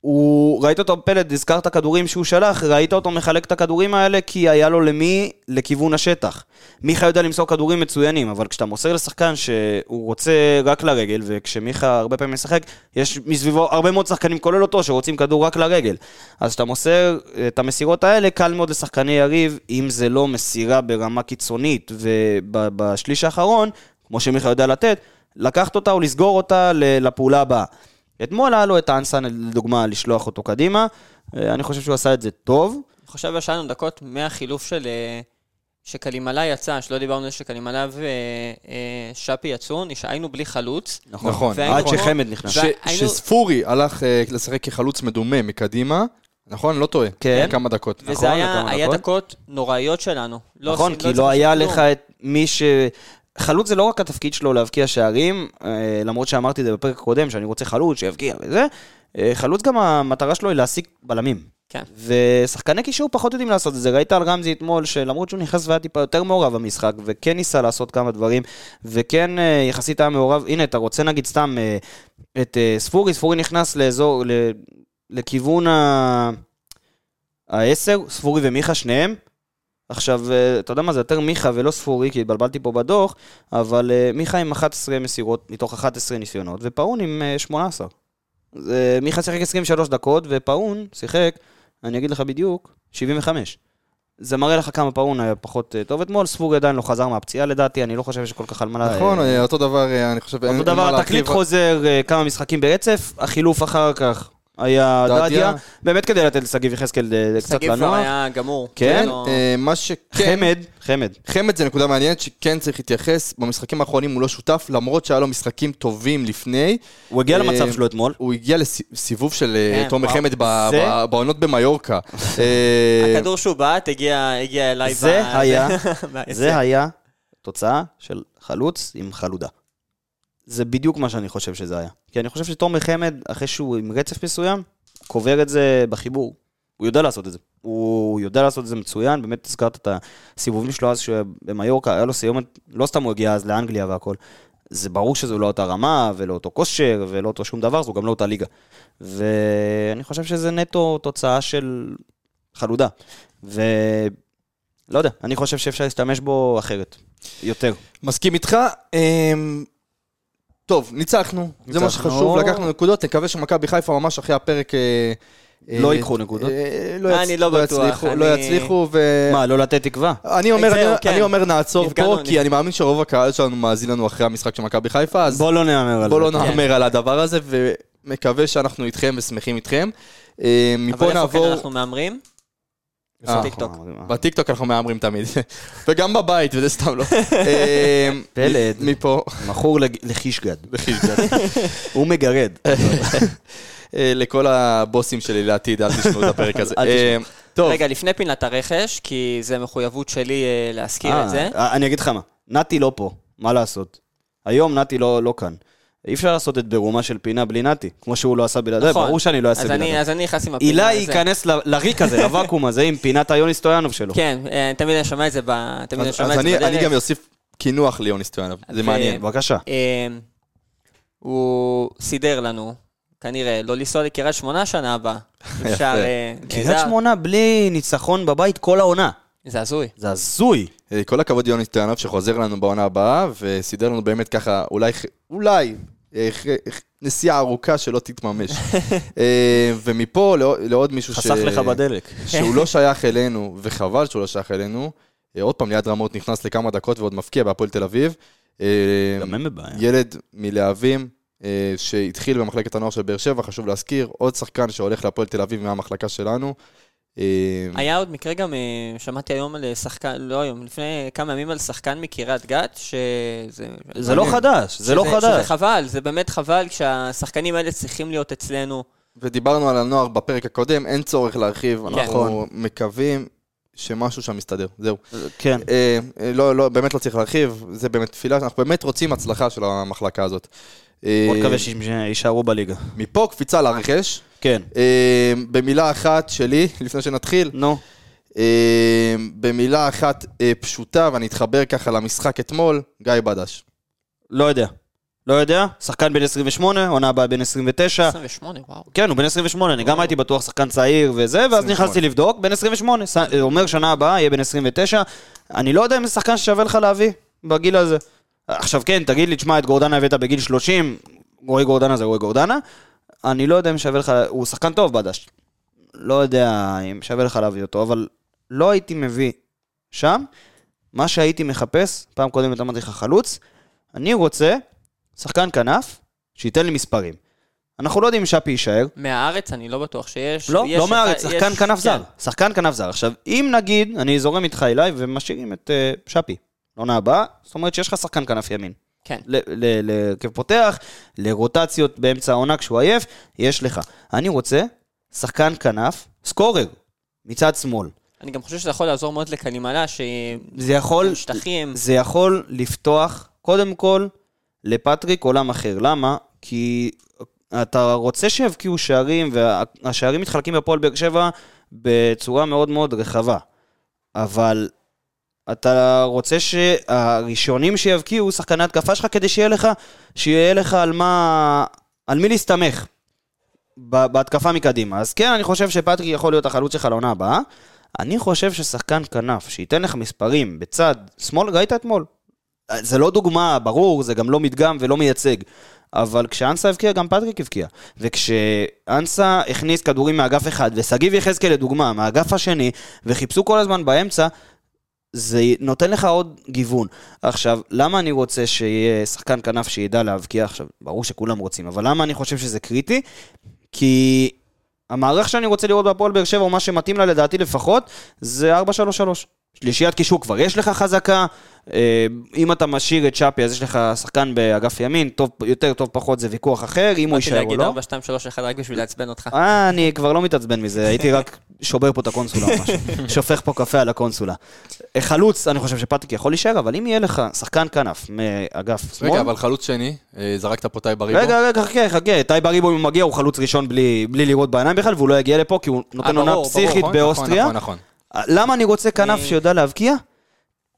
הוא, ראית אותו פלד, הזכרת כדורים שהוא שלח, ראית אותו מחלק את הכדורים האלה כי היה לו למי? לכיוון השטח. מיכה יודע למסור כדורים מצוינים, אבל כשאתה מוסר לשחקן שהוא רוצה רק לרגל, וכשמיכה הרבה פעמים משחק, יש מסביבו הרבה מאוד שחקנים, כולל אותו, שרוצים כדור רק לרגל. אז כשאתה מוסר את המסירות האלה, קל מאוד לשחקני יריב, אם זה לא מסירה ברמה קיצונית, ובשליש האחרון, כמו שמיכה יודע לתת, לקחת אותה או לסגור אותה לפעולה הבאה. אתמול היה לו את האנסן, לדוגמה, לשלוח אותו קדימה. אה, אני חושב שהוא עשה את זה טוב. אני חושב שהיה לנו דקות מהחילוף של... אה, שקלימלה יצא, שלא דיברנו על זה שקלימלה ושאפי יצאו, נש- היינו בלי חלוץ. נכון. והיינו עד שחמד נכנס. שספורי הלך אה, לשחק כחלוץ מדומה מקדימה, נכון? לא טועה. כן. כמה דקות. וזה נכון, היה, דקות. נוראיות שלנו. לא נכון, כי הצלחנו לא היה לך. את מי ש... חלוץ זה לא רק התפקיד שלו להבקיע שערים, אה, למרות שאמרתי את זה בפרק הקודם, שאני רוצה חלוץ שיבקיע וזה. אה, חלוץ גם המטרה שלו היא להשיג בלמים. כן. ושחקני קישור פחות יודעים לעשות את זה. ראית על רמזי אתמול, שלמרות שהוא נכנס והיה טיפה יותר מעורב במשחק, וכן ניסה לעשות כמה דברים, וכן אה, יחסית היה מעורב, הנה, אתה רוצה נגיד סתם את ספורי, ספורי נכנס לאזור, ל- לכיוון ה... העשר, ספורי ומיכה, שניהם. עכשיו, אה, אתה יודע מה, זה יותר מיכה ולא ספורי, כי התבלבלתי פה בדוח, אבל אה, מיכה עם 11 מסירות מתוך 11 ניסיונות, ופאון עם אה, 18. זה, מיכה שיחק 23 דקות, ופאון שיחק, אני אגיד לך בדיוק, 75. זה מראה לך כמה פאון היה פחות אה, טוב אתמול, ספורי עדיין לא חזר מהפציעה לדעתי, אני לא חושב שכל כך על מה... נכון, אה, אה, אותו דבר, אה, אני חושב, אותו דבר. התקליט חוזר אה, כמה משחקים ברצף, החילוף אחר כך היה דדיה. באמת כדי לתת לשגיב יחזקאל אה, קצת שגיב כבר. היה גמור. כן, לא- אה, מה שכן, חמד, חמד. חמד זה נקודה מעניינת שכן צריך להתייחס, במשחקים האחרונים הוא לא שותף, למרות שהיה לו משחקים טובים לפני. הוא הגיע אה, למצב שלו אתמול. הוא הגיע לסיבוב של כן, תומר. חמד בעונות במיורקה. (laughs) הכדור שהוא בעט הגיע אליי. היה-. (laughs) זה (laughs) היה תוצאה של חלוץ עם חלודה. זה בדיוק מה שאני חושב שזה היה. כי אני חושב שתומר חמד, אחרי שהוא עם רצף מסוים, קובר את זה בחיבור. הוא יודע לעשות את זה. הוא יודע לעשות את זה מצוין, באמת הזכרת את הסיבובים שלו אז שבמיורקה, היה לו סיומת, לא סתם הוא הגיע אז לאנגליה והכל. זה ברור שזו לא אותה רמה, ולא אותו כושר, ולא אותו שום דבר, זו גם לא אותה ליגה. ואני חושב שזה נטו תוצאה של חלודה. ו... לא יודע, אני חושב שאפשר להשתמש בו אחרת. יותר. מסכים איתך. טוב, ניצחנו, זה מה. שחשוב, לקחנו נקודות, נקווה שמכבי חיפה ממש אחרי הפרק... אה, לא אה, ייקחו נקודות? אה, לא אני יצ- לא בטוח, יצליחו, אני- לא יצליחו, ו... מה, לא לתת תקווה? אני אומר, כן. אני אומר נעצור פה, כי אני מאמין שרוב הקהל שלנו מאזין לנו אחרי המשחק של מכבי חיפה, אז בוא לא נהמר על בוא לא. נהמר על הדבר הזה, ומקווה שאנחנו איתכם ושמחים איתכם. אה, אבל מפה איפה כן נעבור, אנחנו מהמרים? אה, בטיקטוק. בטיקטוק אנחנו מהמרים תמיד, (laughs) וגם בבית, וזה סתם לא. (laughs) אה, פלד. מפה, מכור לחישגד. בחישגד. (laughs) הוא מגרד. אה, לכל הבוסים שלי לעתיד, אל תשמעו את הפרק הזה. אה, טוב, רגע, לפני פינת הרכש, כי זה מחויבות שלי אה, להזכיר אה, את זה. אה, אני אגיד לך מה, נתי לא פה, מה לעשות? היום נתי לא לא כאן. אי אפשר לעשות את ברומה של פינה בלי נתי, כמו שהוא לא עשה בלעדיי, נכון. ברור שאני לא אעשה אז אני- בלעדיי. אז אני נכנס עם הפינה אילי. ייכנס ל- לריק הזה, לוואקום הזה, עם פינת היוני סטויאנוב שלו. כן, אה, תמיד אני שומע את זה ב... תמיד אני אז שומע אז את זה אני בדרך. אני גם אוסיף קינוח ליוני סטויאנוב, זה מעניין. בבקשה. אה, הוא סידר לנו, כנראה, לא לנסוע לקריית שמונה שנה הבאה. (laughs) אפשר... אה, קריית. שמונה בלי ניצחון בבית כל העונה. זה הזוי. זה הזוי. אה, כל הכבוד יוני סטויאנוב שחוזר לנו בעונה הבאה, וסידר לנו באמת ככה, אולי, אולי, אה, נסיעה ארוכה שלא תתממש. (laughs) אה, ומפה לעוד- לעוד מישהו ש... חסך לך בדלק. שהוא לא (laughs) שייך אלינו, וחבל שהוא לא שייך אלינו. עוד פעם, ליד רמות נכנס לכמה דקות ועוד מפקיע בהפועל תל אביב. גם הם בבעיה. ילד מלהבים, שהתחיל במחלקת הנוער של באר שבע, חשוב להזכיר, עוד שחקן שהולך להפועל תל אביב מהמחלקה שלנו. אה, היה עוד מקרה גם, אה, שמעתי היום על שחקן, לא היום, לפני כמה ימים על שחקן מקריית גת, שזה... זה לא חדש, זה לא חדש. שזה חבל, זה באמת חבל שהשחקנים האלה צריכים להיות אצלנו. ודיברנו על הנוער בפרק הקודם, אין צורך להרחיב, כן. אנחנו מקווים שמשהו שם מסתדר, זהו. כן. אה, אה, לא, לא, באמת לא צריך להרחיב, זה באמת תפילה, אנחנו באמת רוצים הצלחה של המחלקה הזאת. אה, בוא נקווה שהם יישארו בליגה. מפה קפיצה לרכש. כן. אה, במילה אחת שלי, לפני שנתחיל, נו. אה, במילה אחת אה, פשוטה, ואני אתחבר ככה למשחק אתמול, גיא בדש. לא יודע. לא יודע, שחקן בן 28, עונה הבאה בן 29. 28, וואו. כן, הוא בן 28, אני גם הייתי בטוח שחקן צעיר וזה, ואז 28. נכנסתי לבדוק, בן 28, ס- אומר שנה הבאה יהיה בן 29. אני לא יודע אם זה שחקן ששווה לך להביא בגיל הזה. עכשיו כן, תגיד לי, תשמע, את גורדנה הבאת בגיל 30, רועי גורדנה זה רועי גורדנה, אני לא יודע אם שווה לך, הוא שחקן טוב בדש. לא יודע אם שווה לך להביא אותו, אבל לא הייתי מביא שם. מה שהייתי מחפש, פעם קודמת אמרתי לך חלוץ, אני רוצה שחקן כנף שייתן לי מספרים. אנחנו לא יודעים אם שפי יישאר, מהארץ אני לא בטוח שיש. לא, יש לא מהארץ, שחקן יש- כנף כן. זר. שחקן כנף זר. עכשיו, אם נגיד, אני זורם איתך אליי ומשאירים את אה, שפי, לעונה הבאה, זאת אומרת שיש לך שחקן כנף ימין. כן. להרכב פותח, לרוטציות באמצע העונה כשהוא עייף, יש לך. אני רוצה שחקן כנף, סקורר, מצד שמאל. אני גם חושב שזה יכול לעזור מאוד לקנימלה, זה יכול, ששטחים... זה יכול לפתוח, קודם כל, לפטריק עולם אחר. למה? כי אתה רוצה שיבקיעו שערים, והשערים מתחלקים בפועל באר שבע בצורה מאוד מאוד רחבה. אבל אתה רוצה שהראשונים שיבקיעו שחקני התקפה שלך כדי שיהיה לך, שיהיה לך על מה, על מי להסתמך בהתקפה מקדימה. אז כן, אני חושב שפטריק יכול להיות החלוץ שלך לעונה הבאה. אני חושב ששחקן כנף שייתן לך מספרים בצד שמאל, ראית אתמול. זה לא דוגמה, ברור, זה גם לא מדגם ולא מייצג. אבל כשאנסה הבקיע, גם פטריק הבקיע. וכשאנסה הכניס כדורים מאגף אחד, ושגיב יחזקאל לדוגמה, מהאגף השני, וחיפשו כל הזמן באמצע, זה נותן לך עוד גיוון. עכשיו, למה אני רוצה שיהיה שחקן כנף שידע להבקיע עכשיו? ברור שכולם רוצים, אבל למה אני חושב שזה קריטי? כי המערך שאני רוצה לראות בהפועל באר שבע, או מה שמתאים לה לדעתי לפחות, זה 4-3-3. שלישיית קישור כבר יש לך חזקה, אה, אם אתה משאיר את שפי אז יש לך שחקן באגף ימין, טוב, יותר טוב פחות זה ויכוח אחר, אם הוא באתי יישאר או להגיד לא. 4, 2, 3, 1 רק בשביל לעצבן אותך. אה, אני כבר לא מתעצבן מזה, הייתי רק שובר פה את הקונסולה או משהו. (laughs) שופך פה קפה על הקונסולה. אה, חלוץ, אני חושב שפטריק יכול להישאר, אבל אם יהיה לך שחקן כנף מאגף שמאל... רגע, אבל חלוץ שני, אה, זרקת פה טאי בריבו. רגע, רגע, חכה, חכה. טאי בריבו, אם הוא מגיע, הוא חלוץ ראשון בלי, בלי לראות בעיניים בכלל, והוא לא יגיע לפה, כי הוא נותן עונה פסיכית נכון, באוסטריה. נכון, נכון, נכון. למה אני רוצה כנף שיודע להבקיע?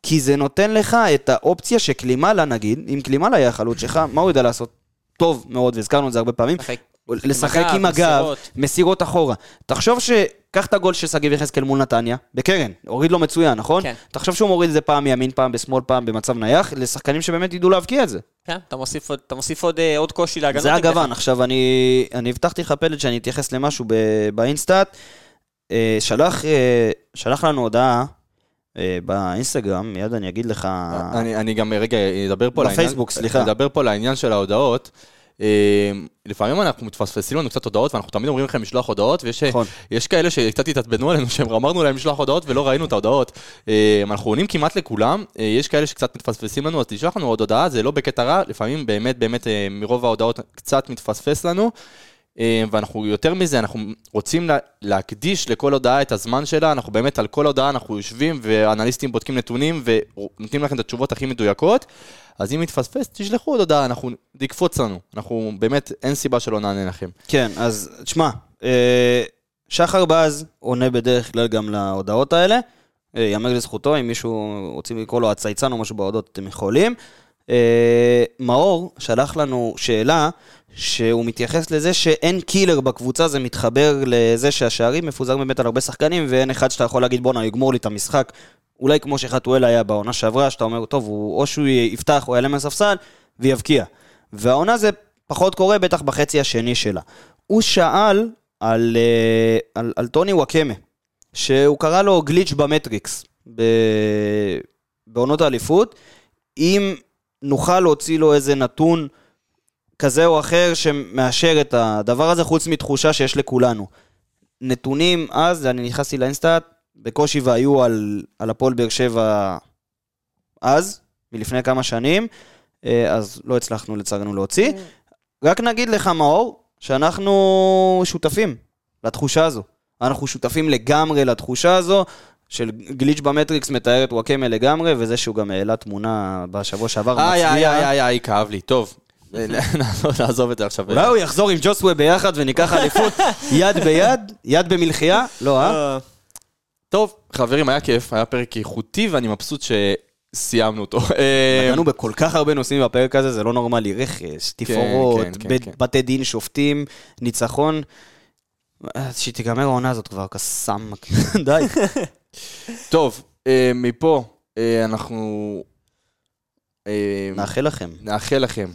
כי זה נותן לך את האופציה שקלימלה, נגיד, אם קלימלה יהיה החלוץ שלך, מה הוא יודע לעשות? טוב מאוד, והזכרנו את זה הרבה פעמים. לשחק עם הגב, מסירות. אחורה. תחשוב ש... קח את הגול של שגיב יחזקאל מול נתניה, בקרן, הוריד לו מצוין, נכון? כן. תחשוב שהוא מוריד את זה פעם מימין, פעם בשמאל, פעם במצב נייח, לשחקנים שבאמת ידעו להבקיע את זה. כן, אתה מוסיף עוד- אתה מוסיף עוד אה, עוד קושי להגנות. זה. הגוון. עכשיו, אני, אני הבטחתי לך, פלד, שאני אתייחס למשהו ב- באינסטאט. אה, שלח, אה, שלח לנו הודעה אה, באינסטגרם, מיד אני אגיד לך... אני, אני גם רגע אדבר פה. בפייסבוק, סליחה. אדבר פה על העניין של ההודעות. לפעמים אנחנו מתפספסים לנו קצת הודעות, ואנחנו תמיד אומרים לכם לשלוח הודעות, ויש נכון. יש כאלה שקצת התעצבנו עלינו, שהם אמרנו להם לשלוח הודעות ולא ראינו את ההודעות. אנחנו עונים כמעט לכולם, יש כאלה שקצת מתפספסים לנו, אז תשלח לנו עוד הודעה, זה לא בקטע רע, לפעמים באמת באמת מרוב ההודעות קצת מתפספס לנו. אה, ואנחנו יותר מזה, אנחנו רוצים לה, להקדיש לכל הודעה את הזמן שלה, אנחנו באמת על כל הודעה אנחנו יושבים ואנליסטים בודקים נתונים ונותנים לכם את התשובות הכי מדויקות, אז אם מתפספס, תשלחו עוד הודעה, אנחנו, זה יקפוץ לנו, אנחנו באמת, אין סיבה שלא נענה לכם. כן, אז תשמע, אה, שחר בז עונה בדרך כלל גם להודעות האלה. אה, יאמר לזכותו, אם מישהו רוצים לקרוא לו הצייצן או משהו בהודעות, אתם יכולים. אה, מאור שלח לנו שאלה שהוא מתייחס לזה שאין קילר בקבוצה, זה מתחבר לזה שהשערים מפוזרים באמת על הרבה שחקנים, ואין אחד שאתה יכול להגיד בואנה, יגמור לי את המשחק. אולי כמו שחתואל היה בעונה שעברה, שאתה אומר, טוב, הוא, או שהוא יפתח או יעלה מהספסל ויבקיע. והעונה זה פחות קורה, בטח בחצי השני שלה. הוא שאל על, אה, על, על טוני וואקמה, שהוא קרא לו גליץ' במטריקס ב... בעונות האליפות, אם נוכל להוציא לו איזה נתון כזה או אחר שמאשר את הדבר הזה, חוץ מתחושה שיש לכולנו. נתונים אז, אני נכנסתי לאינסטאט, בקושי והיו על, על הפועל באר שבע אז, מלפני כמה שנים, אה, אז לא הצלחנו לצערנו להוציא. רק נגיד לך, מאור, שאנחנו שותפים לתחושה הזו. אנחנו שותפים לגמרי לתחושה הזו. של גליץ' במטריקס מתאר את וואקמה לגמרי, וזה שהוא גם העלה תמונה בשבוע שעבר, איי, איי, מצביע. איי, איי, איי, כאב לי. טוב, (laughs) נעזוב- את זה עכשיו. אולי הוא יחזור עם ג'וסווה ביחד וניקח אליפות (laughs) יד ביד, יד במלחייה? לא, אה? טוב, חברים, היה כיף, היה פרק איכותי, ואני מבסוט שסיימנו אותו. אה, נגענו בכל כך הרבה נושאים בפרק הזה, זה לא נורמלי. רכש, תפאורות, כן, כן, בית- כן. בתי דין, שופטים, ניצחון. אה, שתיגמר העונה הזאת כבר, קסאם. (laughs) די. טוב, אה, מפה אה, אנחנו אה, נאחל לכם נאחל לכם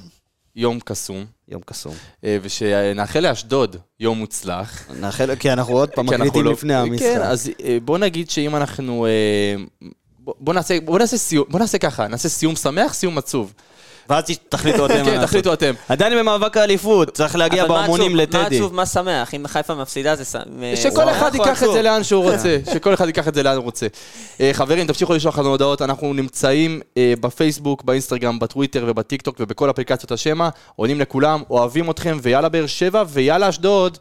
יום קסום, יום קסום. ושנאחל לאשדוד יום מוצלח. נאחל, כי אנחנו עוד פעם מקליטים לא- לפני המשחק. כן, אז בוא נגיד שאם אנחנו... בוא נעשה, בוא נעשה סיום, בוא נעשה ככה, נעשה סיום שמח, סיום עצוב. ואז תחליטו אתם. (laughs) כן. תחליטו אתם. עדיין במאבק האליפות, צריך להגיע בהמונים עצוב- מה לטדי. עצוב, מה שמח? אם חיפה מפסידה זה... ש- שכל שמח אחד או ייקח את? זה לאן שהוא רוצה, שכל אחד ייקח את זה לאן הוא רוצה. אה, חברים, תמשיכו לשלוח לנו הודעות, אנחנו נמצאים אה, בפייסבוק, באינסטגרם, בטוויטר ובטיקטוק ובכל אפליקציות השמע, עונים לכולם, אוהבים אתכם, ויאללה באר שבע, ויאללה אשדוד.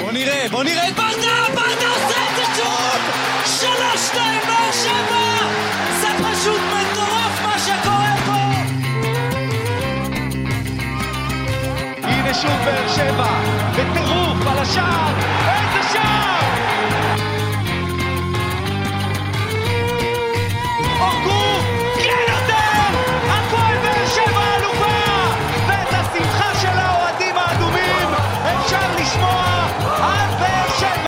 בוא נראה, בוא נראה את ברדה, ברדה עושה את זה שוב! שלוש, שתיים, באר שבע! הנה שוב באר שבע, בטירוף על השער,